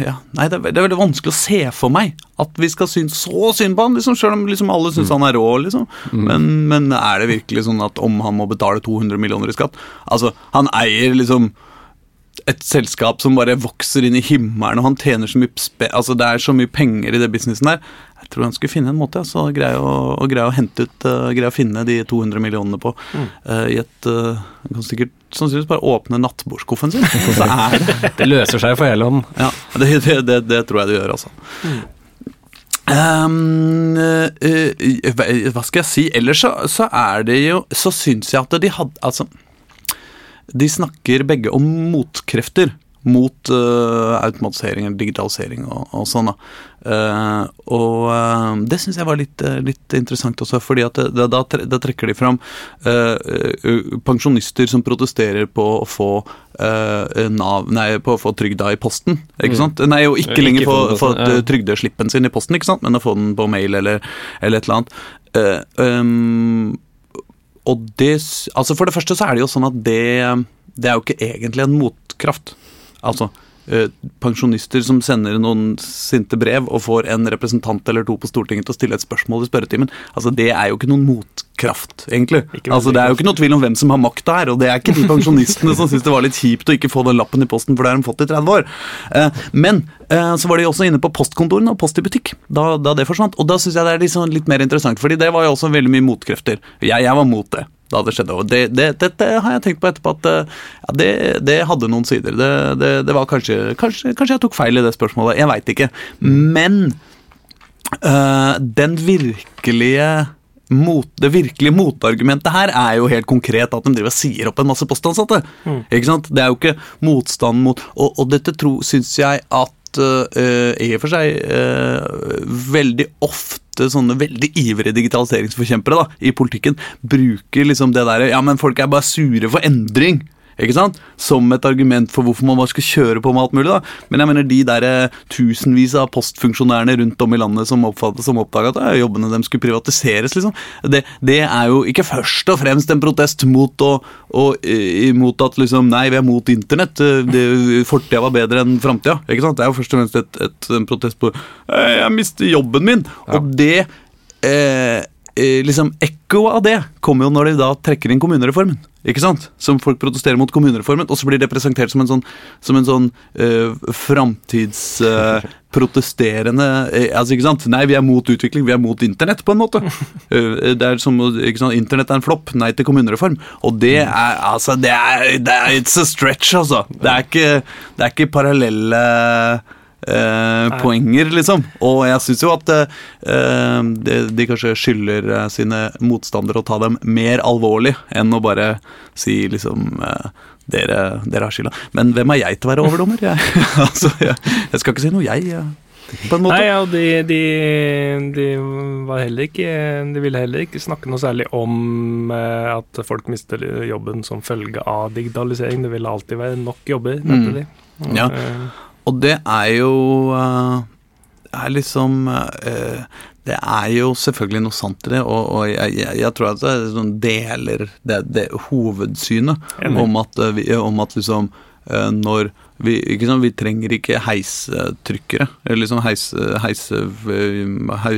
ja, nei, det er, det er, veldig vanskelig å se for meg at vi skal synes så synd på han, liksom, selv om liksom alle syns mm. han er rå. liksom. Mm. Men, men, er det virkelig sånn at om han må betale 200 millioner i skatt Altså, han eier liksom et selskap som bare vokser inn i himmelen, og han tjener så mye Altså, det er så mye penger i det businessen der. Jeg tror han skulle finne en måte altså, greie å, å, greie å hente ut uh, Greie å finne de 200 millionene på mm. uh, i et uh, Han kan sikkert sannsynligvis bare åpne nattbordskuffen sin, så er det Det løser seg for hele hånd. Ja, det, det, det, det, tror jeg det gjør, altså. Mm. Um, hva skal jeg si? Ellers så, så er det jo Så syns jeg at de hadde Altså de snakker begge om motkrefter mot uh, automatisering eller digitalisering og, og sånn. Uh, og uh, det syns jeg var litt, litt, interessant også, fordi at det, da, da, trekker de fram pensjonister som protesterer på å få Nav, nei, på å få trygda i posten. ikke mm. sant? Nei, og ikke lenger få, få ja. trygdeslippen sin i posten, ikke sant? men å få den på mail eller, eller et eller annet. Um, og det Altså, for det første så er det jo sånn at det Det er jo ikke egentlig en motkraft. Altså, uh, pensjonister som sender noen sinte brev og får en representant eller to på Stortinget til å stille et spørsmål i spørretimen. Altså, Det er jo ikke noen motkraft, egentlig. Altså, Det er jo ikke noe tvil om hvem som har makta her, og det er ikke de pensjonistene som syns det var litt kjipt å ikke få den lappen i posten, for det har de fått i 30 år. Uh, men uh, så var de også inne på postkontorene og Post i butikk da, da det forsvant. Og da syns jeg det er liksom litt mer interessant, fordi det var jo også veldig mye motkrefter. Jeg, jeg var mot det da det skjedde. Og det, det, dette har jeg tenkt på etterpå at ja, det, det, hadde noen sider. Det, det var kanskje, kanskje, kanskje jeg tok feil i det spørsmålet, jeg veit ikke. Men øh, den virkelige mot, det virkelige motargumentet her er jo helt konkret at de driver og sier opp en masse postansatte. Mm. Ikke sant? Det er jo ikke motstand mot Og, og dette syns jeg at uh, i og for seg uh, veldig ofte sånne veldig ivrige digitaliseringsforkjempere da, i politikken bruker liksom det derre Ja, men folk er bare sure for endring ikke sant? Som et argument for hvorfor man bare skal kjøre på med alt mulig. da. Men jeg mener de der eh, tusenvis av postfunksjonærene rundt om i landet som, som oppdaga at jobbene dem skulle privatiseres, liksom. Det, det, er jo ikke først og fremst en protest mot, å, og, mot at liksom Nei, vi er mot internett. Fortida var bedre enn framtida. Det er jo først og fremst et, et, en protest på Jeg mister jobben min. Ja. Og det eh, Eh, liksom Ekkoet av det kommer jo når de da trekker inn kommunereformen. Ikke sant? Som folk protesterer mot kommunereformen, og så blir det presentert som en sånn, som en sånn uh, framtidsprotesterende uh, uh, altså, ikke sant? Nei, vi er mot utvikling, vi er mot internett, på en måte. Det er som ikke sant? Internett er en flopp, nei til kommunereform. Og det er altså det er, det er It's a stretch, altså. Det er ikke, det er ikke parallelle eh, poenger, liksom. Og jeg syns jo at eh, de, de, kanskje skylder eh, sine motstandere å ta dem mer alvorlig enn å bare si liksom eh, dere, dere, har skylda. Men hvem er jeg til å være overdommer? Jeg, altså, jeg, jeg skal ikke si noe, jeg. jeg måte. Nei, og de, de, de, var heller ikke De ville heller ikke snakke noe særlig om eh, at folk mister jobben som følge av digitalisering. Det ville alltid være nok jobber, mente mm. de. Og, ja. Eh, og det er jo uh, er liksom uh, Det er jo selvfølgelig noe sant i det, og, og jeg, jeg, jeg, tror at det sånn deler det, det hovedsynet om at, uh, vi, om at, liksom når vi, sant, vi, trenger ikke heistrykkere, eller liksom heis, heis,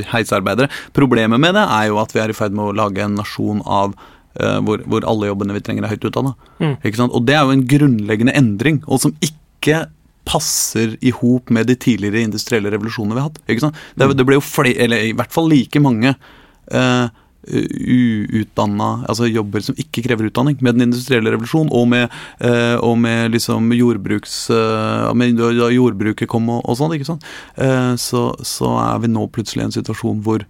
heisarbeidere. Problemet med det er jo at vi er i ferd med å lage en nasjon av hvor, hvor, alle jobbene vi trenger, er høyt utdanna. Mm. Og det er jo en grunnleggende endring, og som ikke passer i hop med de tidligere industrielle revolusjonene vi har hatt. Ikke sant? Det, det ble jo flere, eller i hvert fall like mange uh, uutdanna altså jobber som ikke krever utdanning, med den industrielle revolusjonen og med, eh, og med liksom jordbruks med, Da jordbruket kom og, og sånn, ikke sant. Eh, så, så, er vi nå plutselig i en situasjon hvor,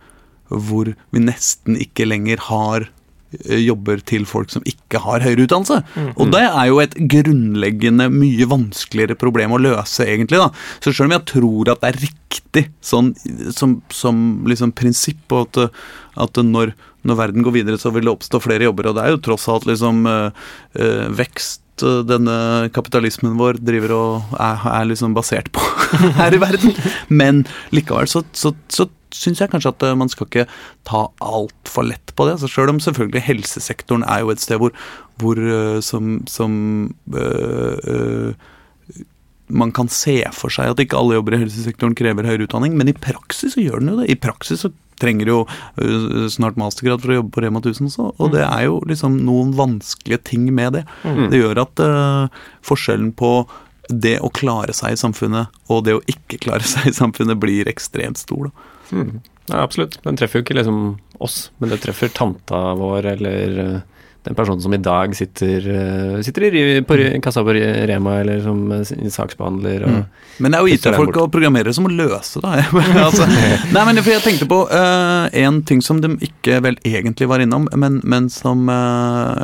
hvor vi nesten ikke lenger har Eh, jobber til folk som ikke har høyere utdannelse. Mm. Og det er jo et grunnleggende mye vanskeligere problem å løse, egentlig. da. Så selv om jeg tror at det er riktig sånn, som, som liksom prinsipp, og at, at når, når, verden går videre, så vil det oppstå flere jobber, og det er jo tross alt liksom øh, vekst denne kapitalismen vår driver og er, er liksom basert på her i verden. Men likevel så, så, så syns jeg kanskje at eh, man skal ikke ta altfor lett på det. Altså Sjøl om selvfølgelig helsesektoren er jo et sted hvor, hvor eh, som, som øh, øh, man kan se for seg at ikke alle jobber i helsesektoren krever høyere utdanning, men i praksis så gjør den jo det. I praksis så trenger jo snart mastergrad for å jobbe på Rema 1000 også, og det er jo liksom noen vanskelige ting med det. Mm. Det gjør at uh, forskjellen på det å klare seg i samfunnet og det å ikke klare seg i samfunnet blir ekstremt stor. da. Mm. Ja, absolutt. Den treffer jo ikke liksom oss, men det treffer tanta vår eller uh, den personen som i dag sitter, uh, sitter i, på kassa på Rema eller som uh, saksbehandler. Og, mm. Men det er jo IT-folk og programmerere som må løse det. altså, nei, men Jeg tenkte på en ting som de ikke vel egentlig var innom, men, men som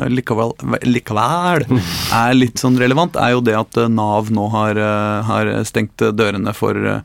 likevel, likevel, er litt sånn relevant, er jo det at Nav nå har, har stengt dørene for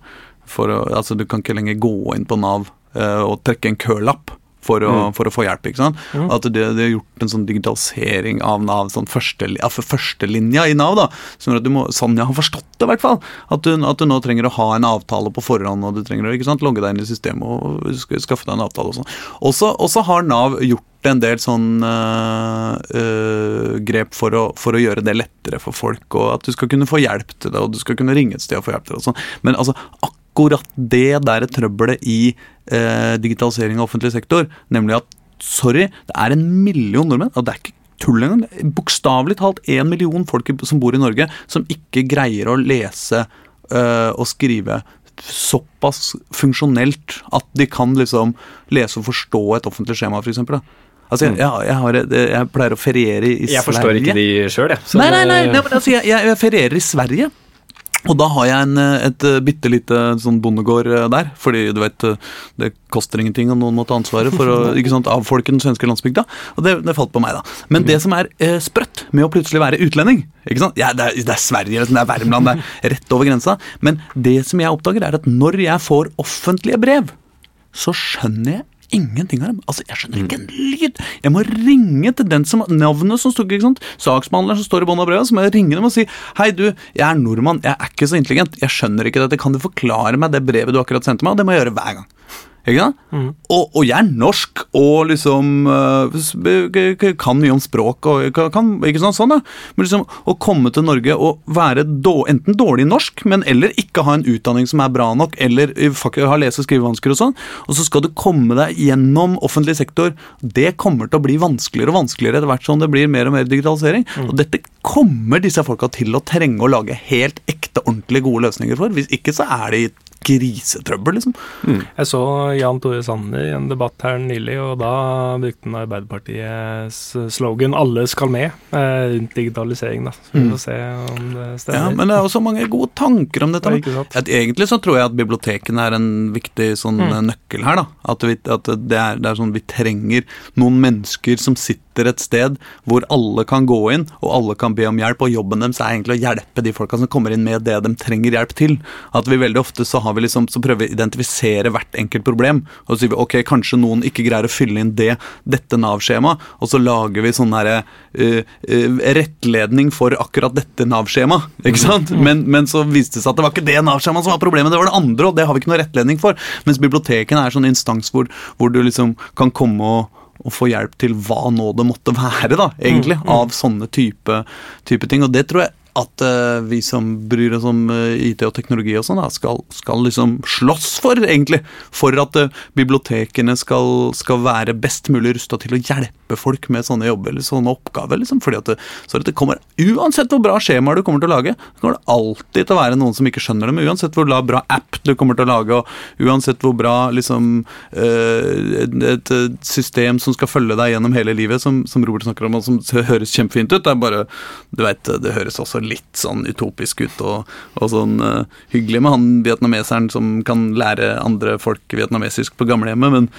for å, altså Du kan ikke lenger gå inn på Nav uh, og trekke en kølapp for å, mm. for å, få hjelp. ikke sant? Mm. At det, det er gjort en sånn digitalisering av Nav, sånn første, altså førstelinja i Nav. da, som at du må, Sanja har forstått det, i hvert fall. At du, at du, nå trenger å ha en avtale på forhånd, og du trenger å ikke sant, logge deg inn i systemet og skaffe deg en avtale. Og sånn. Også, også har Nav gjort en del sånn øh, øh, grep for å, for å, gjøre det lettere for folk, og at du skal kunne få hjelp til det, og du skal kunne ringe et sted og få hjelp til det. og sånn. Men altså, akkurat det der trøbbelet i eh, digitalisering av offentlig sektor, nemlig at sorry, det er en million nordmenn, og det er ikke tull engang, bokstavelig talt én million folk som bor i Norge, som ikke greier å lese og skrive såpass funksjonelt at de kan liksom lese og forstå et offentlig skjema, f.eks. Altså, jeg, mm. jeg, jeg, har, jeg, pleier å feriere i Sverige. Jeg forstår ikke de sjøl, jeg. Nei, nei, nei, nei, men altså, jeg, ferierer i Sverige. Og da har jeg en, et bitte lite sånn bondegård eh, der, fordi du vet det koster ingenting, og noen må ta ansvaret for å ikke sant, avfolke den svenske landsbygda. Og det, det, falt på meg, da. Men det som er eh, sprøtt med å plutselig være utlending ikke sant? Ja, det, er, det er Sverige, det er Värmland, det er rett over grensa. Men det som jeg oppdager, er at når jeg får offentlige brev, så skjønner jeg ingenting av dem. Altså, Jeg skjønner ikke en lyd! Jeg må ringe til den som navnet som stod ikke sant? Saksbehandleren som står i bånn av brevet, så må jeg ringe dem og si Hei, du, jeg er nordmann, jeg er ikke så intelligent, jeg skjønner ikke dette, kan du forklare meg det brevet du akkurat sendte meg? Og det må jeg gjøre hver gang. Mm. Og, og, jeg er norsk og liksom uh, kan mye om språk og kan, ikke sant, sånn da. Men liksom å komme til Norge og være då, enten dårlig norsk, men eller ikke ha en utdanning som er bra nok, eller ha lese- og skrivevansker og sånn, og så skal du komme deg gjennom offentlig sektor. Det kommer til å bli vanskeligere og vanskeligere etter hvert som det blir mer og mer digitalisering. Mm. Og dette kommer disse folka til å trenge å lage helt ekte, ordentlig gode løsninger for. Hvis ikke så er det i grisetrøbbel, liksom. Mm. Jeg så Jan Tore Sanner i en debatt her nylig, og da brukte han Arbeiderpartiets slogan 'Alle skal med' eh, rundt digitalisering. da. Så vi får mm. se om det stemmer. Ja, Men det er også mange gode tanker om dette. At egentlig så tror jeg at bibliotekene er en viktig sånn mm. nøkkel her. da. At, vi, at det, er, det er sånn vi trenger noen mennesker som sitter sitter et sted hvor alle kan gå inn, og alle kan be om hjelp, og jobben deres er egentlig å hjelpe de folka som kommer inn med det de trenger hjelp til. At vi veldig ofte så, har vi liksom, så prøver vi å identifisere hvert enkelt problem, og så sier vi ok, kanskje noen ikke greier å fylle inn det, dette Nav-skjemaet, og så lager vi sånn herre uh, uh, rettledning for akkurat dette Nav-skjemaet, ikke sant? Mm. Men, men, så viste det seg at det var ikke det Nav-skjemaet som var problemet, det var det andre, og det har vi ikke noe rettledning for. Mens bibliotekene er sånn instans hvor, hvor du liksom kan komme og å få hjelp til hva nå det måtte være, da, egentlig, mm, mm. av sånne type, type, ting. Og det tror jeg at uh, vi som bryr oss om uh, IT og teknologi og sånn, skal, skal, liksom slåss for, egentlig. For at uh, bibliotekene skal, skal, være best mulig rusta til å hjelpe folk med sånne jobber eller sånne oppgaver. Liksom. Fordi at det, så at det kommer, Uansett hvor bra skjemaer du kommer til å lage, så kommer det alltid til å være noen som ikke skjønner dem. Uansett hvor bra app du kommer til å lage, og uansett hvor bra liksom, et, system som skal følge deg gjennom hele livet, som, som Robert snakker om, og som høres kjempefint ut, det er bare Du vet, det høres også litt sånn utopisk ut og, og sånn uh, hyggelig med han vietnameseren som kan lære andre folk vietnamesisk på gamlehjemmet, men,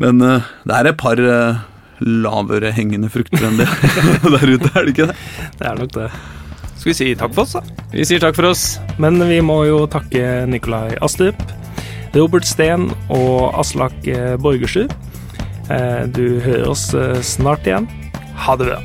men uh, det er et par uh, lavere hengende frukter enn det der ute, er det ikke det? Det er nok det. Skal vi si takk for oss, da? Vi sier takk for oss. Men vi må jo takke Nikolai Astrup, Robert Steen og Aslak Borgersrud. Du hører oss snart igjen. Ha det bra.